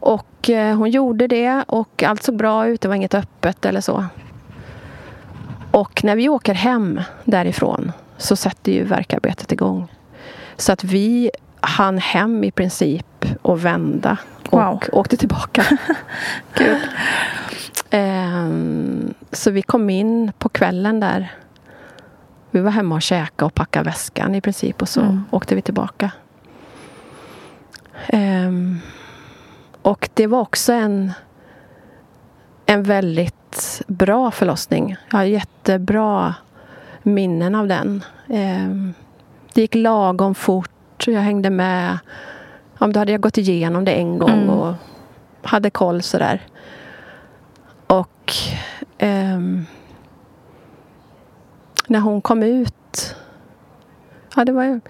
Och eh, hon gjorde det och allt såg bra ut. Det var inget öppet eller så. Och när vi åker hem därifrån så sätter ju verkarbetet igång. Så att vi hann hem i princip och vända och Wow. åkte tillbaka. Gud. Ehm, så vi kom in på kvällen där. Vi var hemma och käkade och packade väskan i princip och så Mm. åkte vi tillbaka. Ehm, och det var också en, en väldigt bra förlossning. Jag har jättebra minnen av den. Ehm, det gick lagom fort. Jag hängde med. Ja, då hade jag gått igenom det en gång Mm. och hade koll sådär. Och ehm, när hon kom ut. Ja, det var,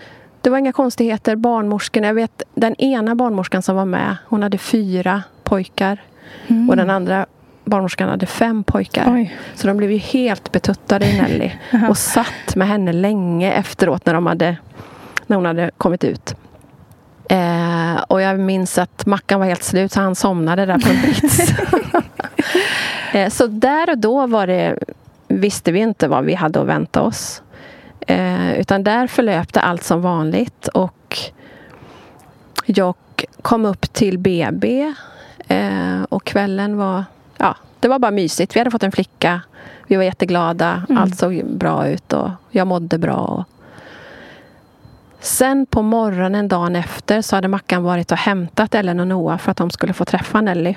det var inga konstigheter. Barnmorskorna, jag vet den ena barnmorskan som var med. Hon hade fyra pojkar. Och den andra barnmorskan hade fem pojkar. Oj. Så de blev ju helt betuttade i Nelly. och satt med henne länge efteråt när, de hade, när hon hade kommit ut. Eh, och jag minns att Mackan var helt slut så han somnade där på en brits. eh, så där och då var det, visste vi inte vad vi hade att vänta oss. Eh, utan där förlöpte allt som vanligt och jag kom upp till BB eh, och kvällen var, ja, det var bara mysigt. Vi hade fått en flicka. Vi var jätteglada. Allt såg bra ut och jag mådde bra. Och... Sen på morgonen dagen efter så hade Mackan varit och hämtat Ellen och Noah för att de skulle få träffa Nelly.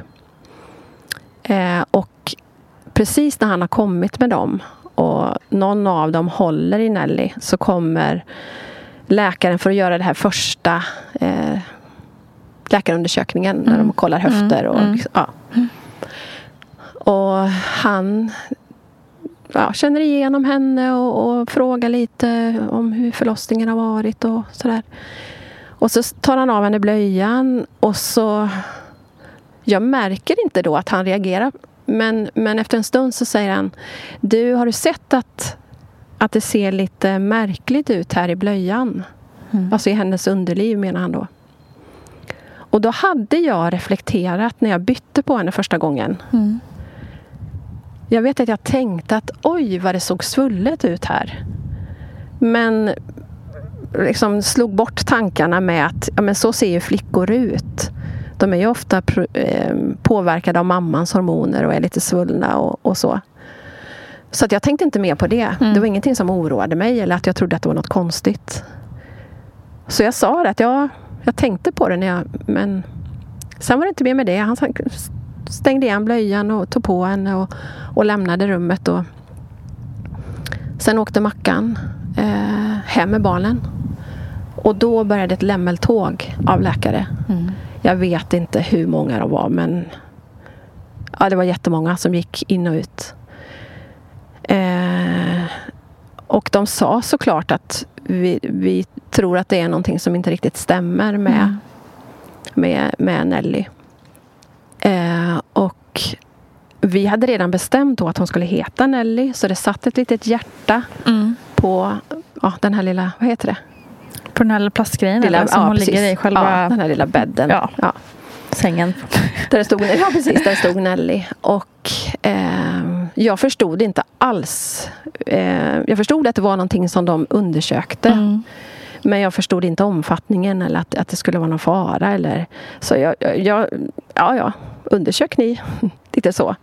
Eh, och precis när han har kommit med dem och någon av dem håller i Nelly så kommer läkaren för att göra det här första eh, läkarundersökningen när de kollar höfter. Och, liksom, ja. och han ja, känner igenom henne och, och frågar lite om hur förlossningen har varit och sådär. Och så tar han av henne blöjan och så... Jag märker inte då att han reagerar. Men, men efter en stund så säger han Du, har du sett att, att det ser lite märkligt ut här i blöjan? Mm. Alltså i hennes underliv menar han då. Och då hade jag reflekterat när jag bytte på henne första gången. Mm. Jag vet att jag tänkte att oj vad det såg svullet ut här. Men liksom slog bort tankarna med att ja, men så ser ju flickor ut. De är ju ofta eh, påverkade av mammans hormoner och är lite svullna och, och så. Så att jag tänkte inte mer på det. Mm. Det var ingenting som oroade mig eller att jag trodde att det var något konstigt. Så jag sa det att jag, jag tänkte på det när jag, men sen var det inte mer med det. Han stängde igen blöjan och tog på henne och, och lämnade rummet. Och sen åkte Mackan eh, hem med barnen. Och då började ett lämmeltåg av läkare. Mm. Jag vet inte hur många de var men ja, det var jättemånga som gick in och ut. Eh, och de sa såklart att vi, vi tror att det är någonting som inte riktigt stämmer med, mm. med, med Nelly. Eh, och vi hade redan bestämt då att hon skulle heta Nelly så det satt ett litet hjärta mm. på ja, den här lilla, vad heter det? På den här lilla plastgrejen lilla, eller, som ja, hon precis. ligger i själva... Ja, den här lilla bädden. Ja. ja. Sängen. Där det stod, ja, precis. Där stod Nelly. Och eh, jag förstod inte alls. Eh, jag förstod att det var någonting som de undersökte. Mm. Men jag förstod inte omfattningen eller att, att det skulle vara någon fara. Eller, så jag, jag ja, ja, undersök ni. Lite så.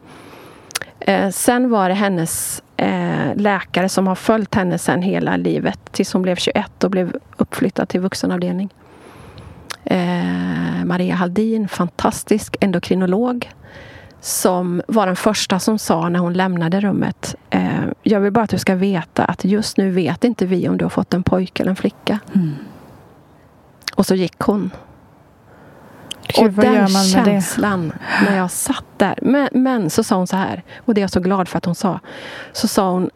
Eh, sen var det hennes eh, läkare som har följt henne sen hela livet tills hon blev 21 och blev uppflyttad till vuxenavdelning. Eh, Maria Haldin, fantastisk endokrinolog som var den första som sa när hon lämnade rummet eh, Jag vill bara att du ska veta att just nu vet inte vi om du har fått en pojke eller en flicka. Mm. Och så gick hon. Gud, och den känslan när jag satt där. Men, men, så sa hon så här, och det är jag så glad för att hon sa. Så sa hon,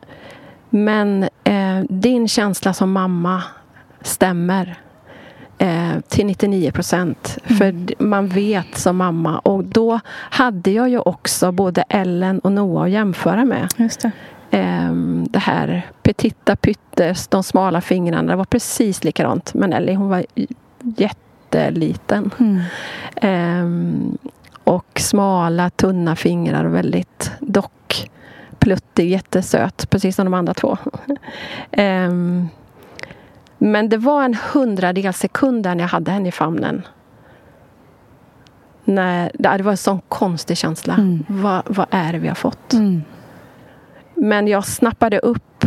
men eh, din känsla som mamma stämmer eh, till 99 procent. Mm. För man vet som mamma. Och då hade jag ju också både Ellen och Noah att jämföra med. Just det. Eh, det här petita pyttes, de smala fingrarna. Det var precis likadant. Men Ellie hon var jätteliten. Mm. Eh, och smala, tunna fingrar och väldigt dock pluttig, jättesöt. Precis som de andra två. Men det var en hundradel sekund när jag hade henne i famnen. När, det var en sån konstig känsla. Mm. Vad, vad är det vi har fått? Mm. Men jag snappade upp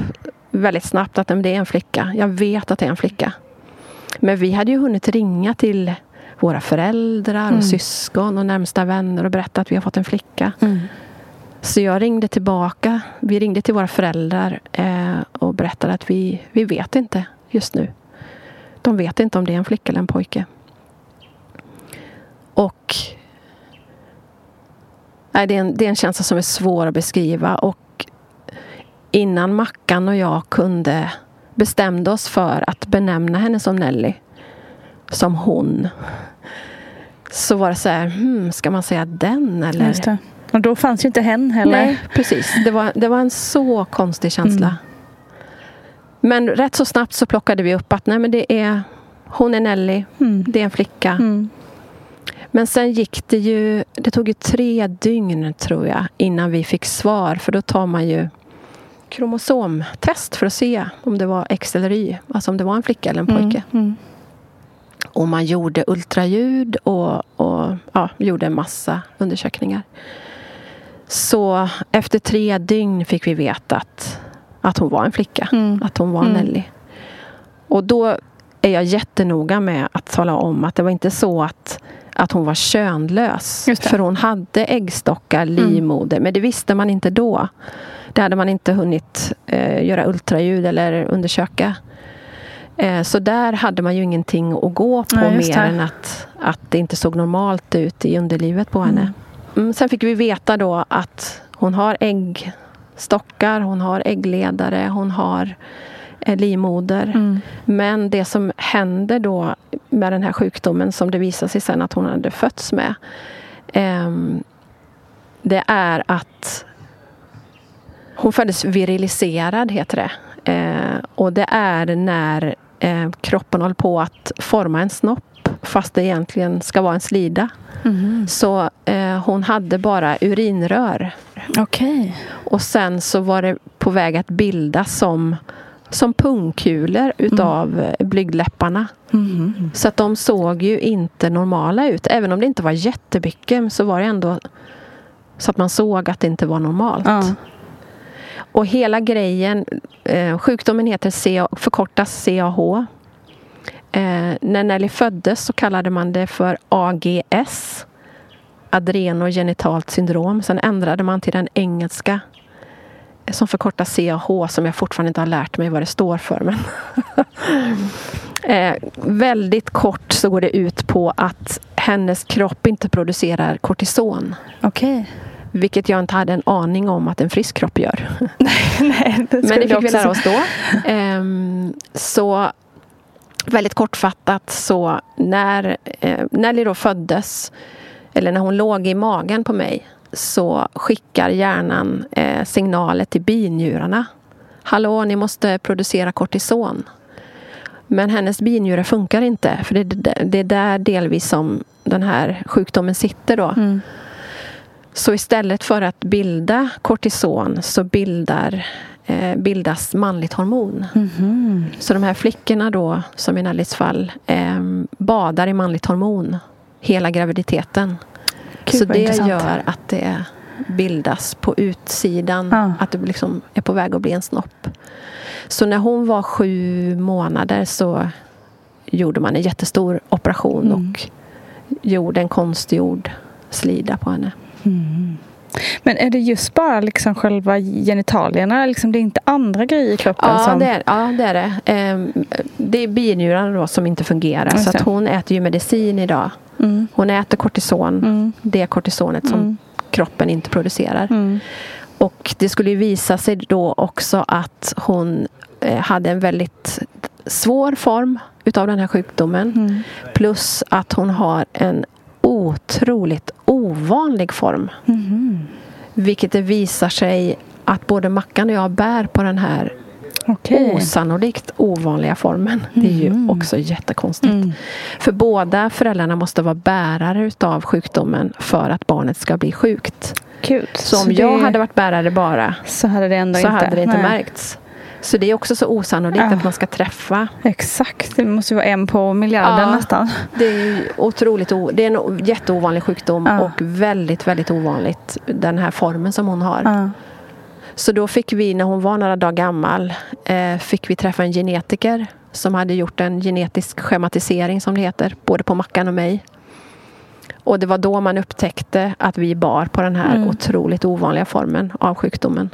väldigt snabbt att det är en flicka. Jag vet att det är en flicka. Men vi hade ju hunnit ringa till våra föräldrar och mm. syskon och närmsta vänner och berätta att vi har fått en flicka. Mm. Så jag ringde tillbaka. Vi ringde till våra föräldrar eh, och berättade att vi, vi vet inte just nu. De vet inte om det är en flicka eller en pojke. Och nej, det, är en, det är en känsla som är svår att beskriva. Och innan Mackan och jag kunde bestämde oss för att benämna henne som Nelly, som hon, så var det så här, hmm, ska man säga den eller? Och då fanns ju inte hen heller. Nej, precis. Det var, det var en så konstig känsla. Mm. Men rätt så snabbt så plockade vi upp att nej men det är hon är Nelly, mm. det är en flicka. Mm. Men sen gick det ju, det tog ju tre dygn tror jag innan vi fick svar för då tar man ju kromosomtest för att se om det var X eller Y, alltså om det var en flicka eller en mm, pojke. Mm. Och man gjorde ultraljud och, och ja, gjorde en massa undersökningar. Så efter tre dygn fick vi veta att att hon var en flicka. Mm. Att hon var mm. Nelly. Och då är jag jättenoga med att tala om att det var inte så att, att hon var könlös. För hon hade äggstockar, mm. livmoder. Mm. Men det visste man inte då. Det hade man inte hunnit eh, göra ultraljud eller undersöka. Eh, så där hade man ju ingenting att gå på ja, mer än att, att det inte såg normalt ut i underlivet på henne. Mm. mm sen fick vi veta då att hon har ägg stockar, hon har äggledare, hon har eh, livmoder. Mm. Men det som händer då med den här sjukdomen som det visar sig sen att hon hade fötts med eh, det är att hon föddes viriliserad, heter det. Eh, och det är när eh, kroppen håller på att forma en snopp fast det egentligen ska vara en slida. Mm. Så eh, hon hade bara urinrör. Okej. Okay. Och sen så var det på väg att bildas som, som pungkulor utav mm. blygdläpparna. Mm. Så att de såg ju inte normala ut. Även om det inte var jättemycket så var det ändå så att man såg att det inte var normalt. Ja. Och hela grejen, eh, sjukdomen heter CA, förkortas CAH. Eh, när Nelly föddes så kallade man det för AGS, adrenogenitalt syndrom. Sen ändrade man till den engelska som förkortas CAH som jag fortfarande inte har lärt mig vad det står för. Men eh, väldigt kort så går det ut på att hennes kropp inte producerar kortison. Okay. Vilket jag inte hade en aning om att en frisk kropp gör. nej, det Men det fick vi lära oss då. Um, så väldigt kortfattat så när eh, Nelly då föddes eller när hon låg i magen på mig så skickar hjärnan eh, signaler till binjurarna. Hallå, ni måste producera kortison. Men hennes binjurar funkar inte för det, det är där delvis som den här sjukdomen sitter då. Mm. Så istället för att bilda kortison så bildar, eh, bildas manligt hormon. Mm. Så de här flickorna då, som i Nellys fall, eh, badar i manligt hormon hela graviditeten. Gud, så det intressant. gör att det bildas på utsidan, Ja. att det liksom är på väg att bli en snopp. Så när hon var sju månader så gjorde man en jättestor operation Mm. och gjorde en konstgjord slida på henne. Mm. Men är det just bara liksom själva genitalierna? Liksom det är inte andra grejer i kroppen? Ja, som... det är, ja, det är det. Ehm, det är binjurarna då som inte fungerar. Så att hon äter ju medicin idag. Mm. Hon äter kortison. Mm. Det kortisonet som Mm. kroppen inte producerar. Mm. Och det skulle ju visa sig då också att hon eh, hade en väldigt svår form utav den här sjukdomen. Mm. Plus att hon har en otroligt ovanlig form. Mhm. Vilket det visar sig att både Mackan och jag bär på den här Okej. osannolikt ovanliga formen. Det är ju Mhm. också jättekonstigt. Mm. För båda föräldrarna måste vara bärare utav sjukdomen för att barnet ska bli sjukt. Gud. Så om det- jag hade varit bärare bara så hade det ändå så inte, hade det inte nej. märkts. Så det är också så osannolikt Ja. att man ska träffa. Exakt, det måste vara en på miljarden Ja. nästan. Det är otroligt o- Det är en jätteovanlig sjukdom Ja. och väldigt, väldigt ovanligt den här formen som hon har. Så då fick vi, när hon var några dagar gammal, eh, fick vi träffa en genetiker som hade gjort en genetisk schematisering som det heter, både på Mackan och mig. Och det var då man upptäckte att vi bar på den här Mm. otroligt ovanliga formen av sjukdomen.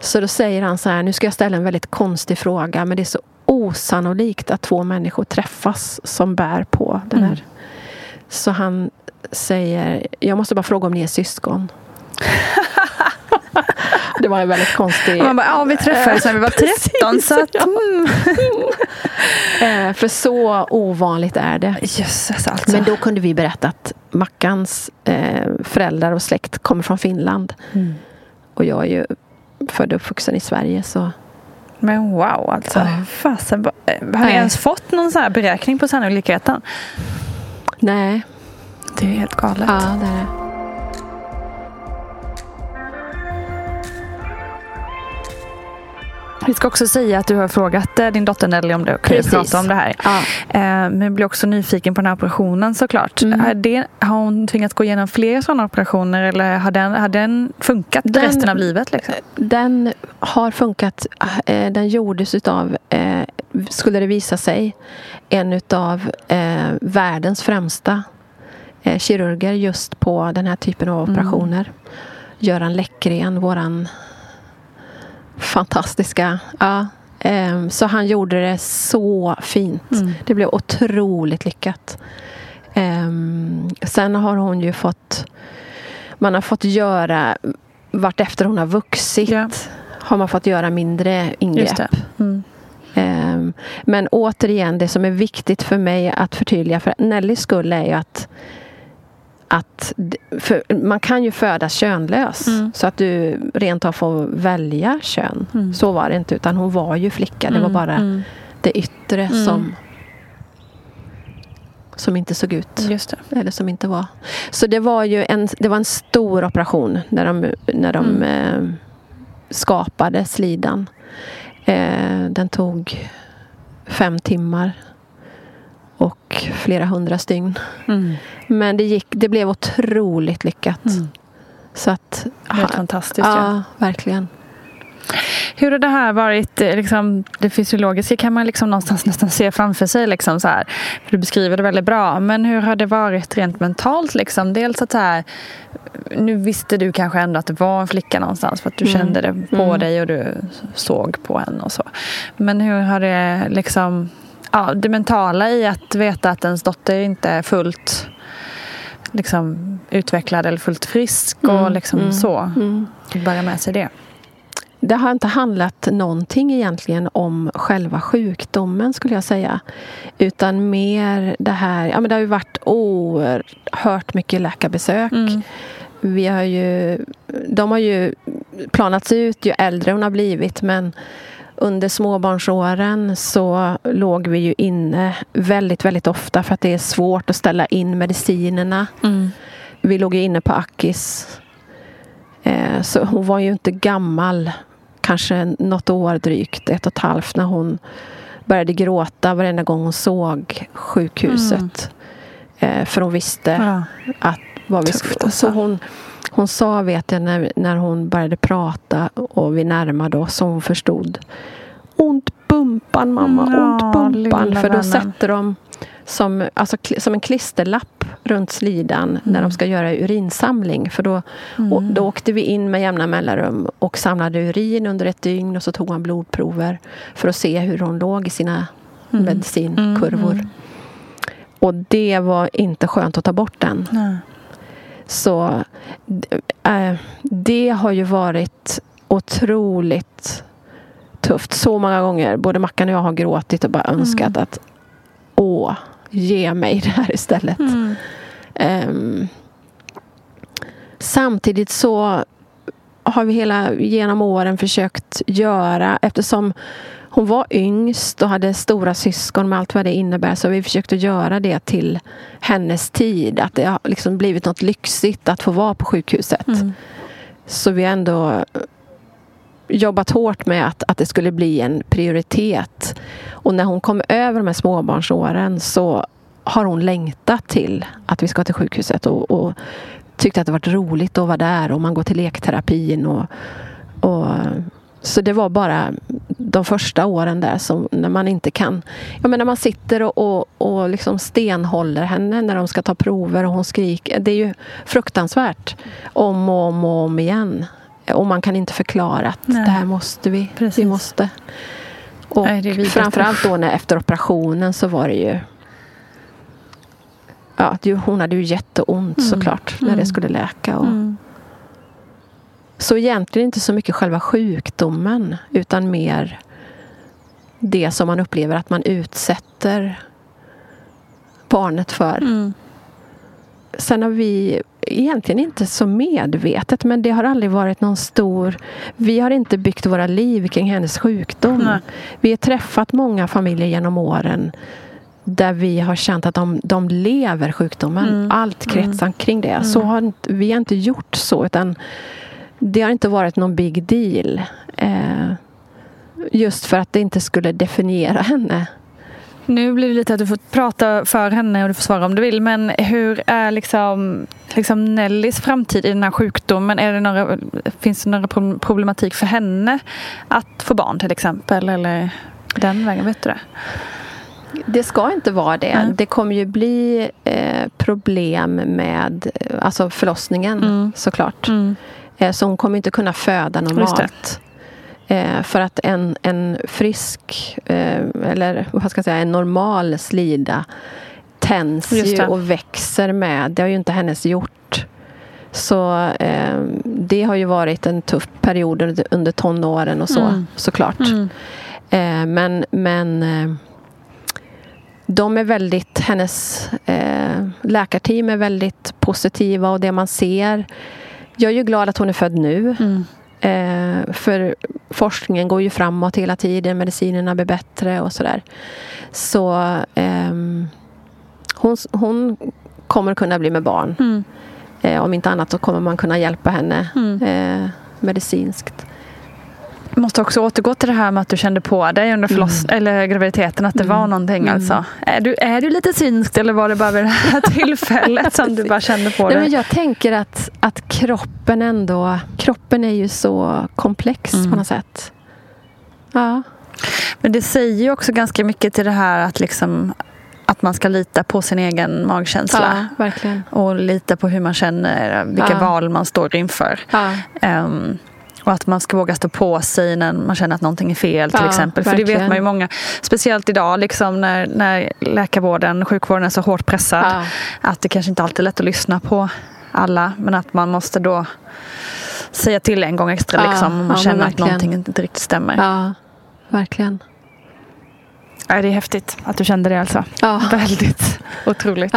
Så då säger han så här, nu ska jag ställa en väldigt konstig fråga, men det är så osannolikt att två människor träffas som bär på den här. Mm. Så han säger, jag måste bara fråga om ni är syskon. det var en väldigt konstig... Man bara, ja vi träffades när vi var 13 så att... Mm. Eh, för så ovanligt är det. Jösses alltså. Men då kunde vi berätta att Mackans eh, föräldrar och släkt kommer från Finland. Mm. Och jag är ju född och uppvuxen i Sverige så Men wow alltså. Ja. Fasen, har ni ens fått någon sån här beräkning på sannolikheten? nej. Det är helt galet. Ja, det är det. Vi ska också säga att du har frågat eh, din dotter Nelly om det att Precis. prata om det här. Ja. Eh, Men jag blir också nyfiken på den här operationen såklart. Mm. Det, har hon tvingats gå igenom fler sådana operationer eller har den, har den funkat Den- resten av livet? Liksom? Den har funkat. eh, Den gjordes utav, skulle det visa sig, en utav världens främsta kirurger just på den här typen av Mm. operationer. Göran Läckgren, våran fantastiska... Ja, eh, så han gjorde det så fint. Mm. Det blev otroligt lyckat. Ehm, sen har hon ju fått... Man har fått göra... Vartefter hon har vuxit Ja. har man fått göra mindre ingrepp. Mm. Ehm, Men återigen, det som är viktigt för mig att förtydliga för Nellys skull är ju att att för man kan ju födas könlös Mm. så att du rent av får välja kön. Mm. Så var det inte utan hon var ju flicka. Det var Mm, bara mm. det yttre Mm. som som inte såg ut. Eller som inte var. Så det var ju en, det var en stor operation när de, när de Mm. eh, skapade slidan. Eh, den tog fem timmar och flera hundra stygn. Mm. Men det, gick, det blev otroligt lyckat. Mm. Så att, Helt fantastiskt. ja, Ja. verkligen. Hur har det här varit, eh, liksom, det fysiologiska kan man liksom någonstans nästan se framför sig. Liksom, så här. Du beskriver det väldigt bra. Men hur har det varit rent mentalt? Liksom? Dels att så här, nu visste du kanske ändå att det var en flicka någonstans för att du Mm. kände det på Mm. dig och du såg på henne och så. Men hur har det liksom, ja, det mentala i att veta att ens dotter inte är fullt liksom, utvecklad eller fullt frisk och Mm, liksom mm, så. mm. Bära med sig det. Det har inte handlat någonting egentligen om själva sjukdomen skulle jag säga. Utan mer det här, ja men det har ju varit oerhört mycket läkarbesök. Mm. Vi har ju, de har ju planats ut ju äldre hon har blivit men under småbarnsåren så låg vi ju inne väldigt, väldigt ofta för att det är svårt att ställa in medicinerna. Mm. Vi låg ju inne på Akis. Eh, så hon var ju inte gammal. Kanske något år drygt, ett och ett halvt, när hon började gråta varenda gång hon såg sjukhuset. Eh, för hon visste Ja. att vad vi skulle... Så hon, hon sa, vet jag, när, när hon började prata och vi närmade oss, så hon förstod. Ont bumpan mamma, Mm, ont bumpan. För då vännen. sätter de som, alltså, som en klisterlapp runt slidan när de ska göra urinsamling. För då, och, då åkte vi in med jämna mellanrum och samlade urin under ett dygn och så tog man blodprover för att se hur hon låg i sina medicinkurvor. Och det var inte skönt att ta bort den. Nej. Så äh, det har ju varit otroligt tufft. Så många gånger. Både Mackan och jag har gråtit och bara önskat att åh, ge mig det här istället. Mm. Ehm, samtidigt så har vi hela genom åren försökt göra eftersom hon var yngst och hade stora syskon med allt vad det innebär så vi försökt att göra det till hennes tid. Att det har liksom blivit något lyxigt att få vara på sjukhuset. Mm. Så vi har ändå jobbat hårt med att, att det skulle bli en prioritet. Och när hon kom över de här småbarnsåren så har hon längtat till att vi ska till sjukhuset och, och tyckte att det varit roligt att vara där och man går till lekterapin och, och så det var bara de första åren där som när man inte kan Jag menar man sitter och, och, och liksom stenhåller henne när de ska ta prover och hon skriker. Det är ju fruktansvärt om och om och om igen. Och man kan inte förklara att Nej. det här måste vi. Precis. Vi måste. Och Nej, framförallt då när efter operationen så var det ju Ja, hon hade ju jätteont såklart när det skulle läka. Och, Mm. Så egentligen inte så mycket själva sjukdomen utan mer det som man upplever att man utsätter barnet för. Mm. Sen har vi egentligen inte så medvetet men det har aldrig varit någon stor... Vi har inte byggt våra liv kring hennes sjukdom. Nej. Vi har träffat många familjer genom åren där vi har känt att de, de lever sjukdomen. Mm. Allt kretsar kring det. Så har inte, vi har inte gjort så utan det har inte varit någon big deal. Eh, just för att det inte skulle definiera henne. Nu blir det lite att du får prata för henne och du får svara om du vill. Men hur är liksom, liksom Nellys framtid i den här sjukdomen? Är det några, finns det några pro- problematik för henne att få barn till exempel? Eller den vägen, vet du det? Det ska inte vara det. Nej. Det kommer ju bli eh, problem med alltså förlossningen Mm. såklart. Mm. Eh, så hon kommer inte kunna föda normalt. Eh, för att en, en frisk, eh, eller vad ska jag säga, en normal slida tänds ju och växer med. Det har ju inte hennes gjort. Så eh, det har ju varit en tuff period under, under tonåren och så Mm. såklart. Mm. Eh, men men eh, de är väldigt, hennes läkarteam är väldigt positiva och det man ser. Jag är ju glad att hon är född nu. Mm. Eh, Eh, för forskningen går ju framåt hela tiden. Medicinerna blir bättre och sådär. Så ehm, hon, hon kommer kunna bli med barn. Mm. Eh, om inte annat så kommer man kunna hjälpa henne Mm. eh, medicinskt. Måste också återgå till det här med att du kände på dig under förloss- eller graviditeten att det var någonting. Mm. Alltså. Är, du, är du lite synsk eller var det bara vid det här tillfället som du bara kände på Nej, dig? men jag tänker att, att kroppen ändå... Kroppen är ju så komplex Mm. på något sätt. Ja. Men det säger ju också ganska mycket till det här att, liksom, att man ska lita på sin egen magkänsla. Ja. Och lita på hur man känner, vilka Ja. val man står inför. Ja. Ehm, och att man ska våga stå på sig när man känner att någonting är fel till Ja, exempel. För det vet verkligen. man ju många, speciellt idag liksom när, när läkarvården, sjukvården är så hårt pressad. Ja. Att det kanske inte alltid är lätt att lyssna på alla. Men att man måste då säga till en gång extra Ja, liksom, om man känner att verkligen. någonting inte riktigt stämmer. ja, verkligen. Ja, det är häftigt att du kände det alltså. Ja. Väldigt otroligt.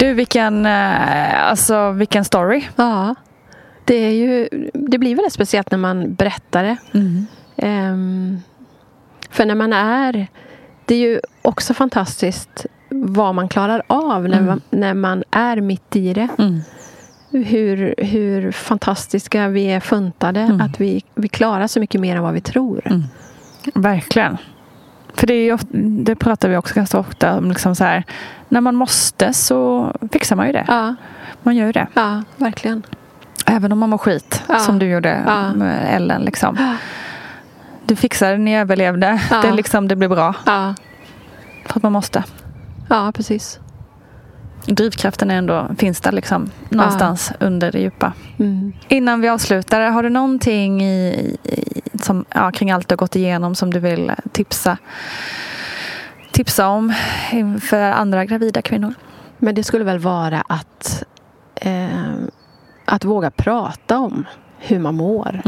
Du, vilken, eh, alltså, vilken story. ja. Det, är ju, det blir väldigt speciellt när man berättar det. Ehm, för när man är... Det är ju också fantastiskt vad man klarar av när, Mm. man, när man är mitt i det. Mm. Hur, hur fantastiska vi är funtade. Mm. Att vi, vi klarar så mycket mer än vad vi tror. Mm. Verkligen. För det, är ofta- det pratar vi också ganska ofta om. Liksom så här, när man måste så fixar man ju det. Ja, Man gör ju det. ja verkligen. Även om man mår skit. Ja. Som du gjorde Ja. med Ellen. Liksom. Ja. Du fixade det, ni överlevde. Det, liksom, det blir bra. För att man måste. ja precis. Drivkraften är ändå, finns där liksom, någonstans under det djupa. Mm. Innan vi avslutar, har du någonting i, i, som, ja, kring allt du har gått igenom som du vill tipsa, tipsa om för andra gravida kvinnor? Men det skulle väl vara att, eh, att våga prata om hur man mår.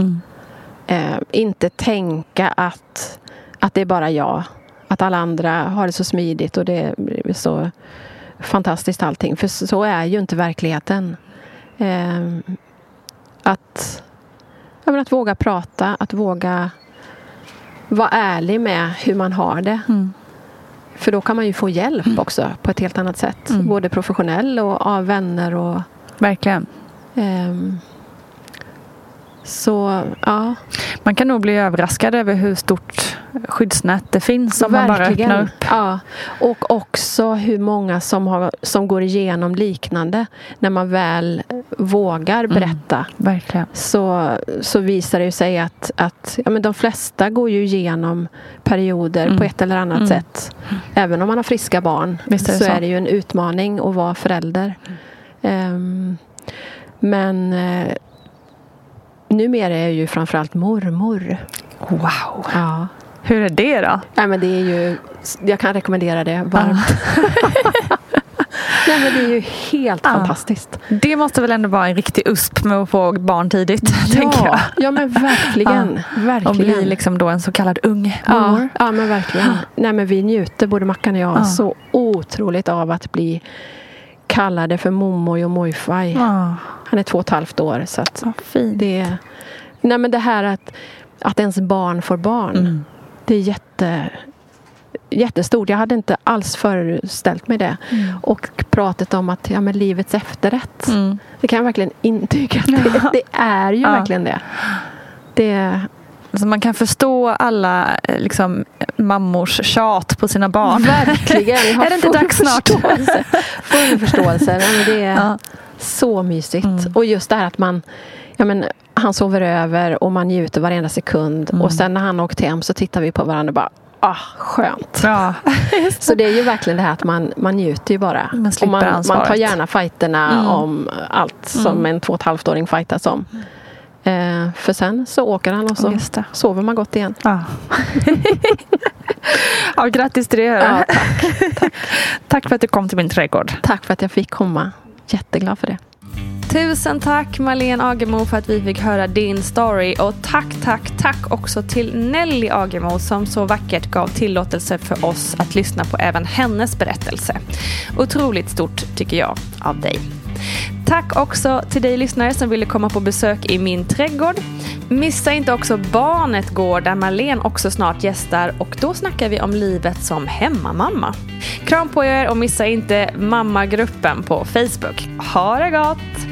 Eh, inte tänka att, att det är bara jag. Att alla andra har det så smidigt och det är så fantastiskt allting. För så är ju inte verkligheten. Eh, att, ja, att våga prata, att våga vara ärlig med hur man har det. Mm. För då kan man ju få hjälp också på ett helt annat sätt. Mm. Både professionell och av vänner. Och, Verkligen. ehm, så ja, Man kan nog bli överraskad över hur stort skyddsnät det finns om man bara öppnar upp. Ja. Och också hur många som, har, som går igenom liknande. När man väl vågar Mm. berätta Verkligen. så, så visar det ju sig att, att ja, men de flesta går ju igenom perioder Mm. på ett eller annat Mm. sätt. Även om man har friska barn är så, så. är det ju en utmaning att vara förälder. Ehm, men eh, numera är jag ju framförallt mormor. Wow. Ja. Hur är det då? Nej, men det är ju, jag kan rekommendera det varmt. Nej, men det är ju helt Ja. fantastiskt. Det måste väl ändå vara en riktig USP med att få barn tidigt, tänker jag. Ja, ja, men verkligen. verkligen. Och bli liksom då en så kallad ung Ja, mormor. ja men verkligen. Nej, men vi njuter, både Mackan och jag, Ja. så otroligt av att bli kallade för mommoj och mojfaj. Ja, Han är två och ett halvt år. Så att fint. det, nej, men det här att, att ens barn får barn. Mm. Det är jätte, jättestort. Jag hade inte alls föreställt mig det. Och pratet om att ja, men livets efterrätt. Mm. Det kan jag verkligen intyga. Det, det är ju verkligen det. det Så man kan förstå alla eh, liksom, mammors tjat på sina barn. Verkligen. Är det inte dags snart? Förståelse. Full förståelse. Men det är Ja. så mysigt. Mm. Och just det här att man ja, men, han sover över och man njuter varenda sekund. Mm. Och sen när han har åkt hem så tittar vi på varandra och bara Ah, skönt. Ja. Så det är ju verkligen det här att man, man njuter ju bara. Man man, man tar gärna fighterna Mm. om allt som Mm. en två och ett halvt åring fightas om. Eh, för sen så åker han och så sover man gott igen. Ja. ja, grattis till det. Ja, tack. tack för att du kom till min trädgård. Tack för att jag fick komma. Jätteglad för det. Tusen tack Marlene Agemo för att vi fick höra din story och tack, tack, tack också till Nelly Agemo som så vackert gav tillåtelse för oss att lyssna på även hennes berättelse. Otroligt stort tycker jag av dig. Tack också till dig lyssnare som ville komma på besök i min trädgård. Missa inte också Barnet går där Marlene också snart gästar och då snackar vi om livet som hemmamamma. Kram på er och missa inte mammagruppen på Facebook. Ha det gott!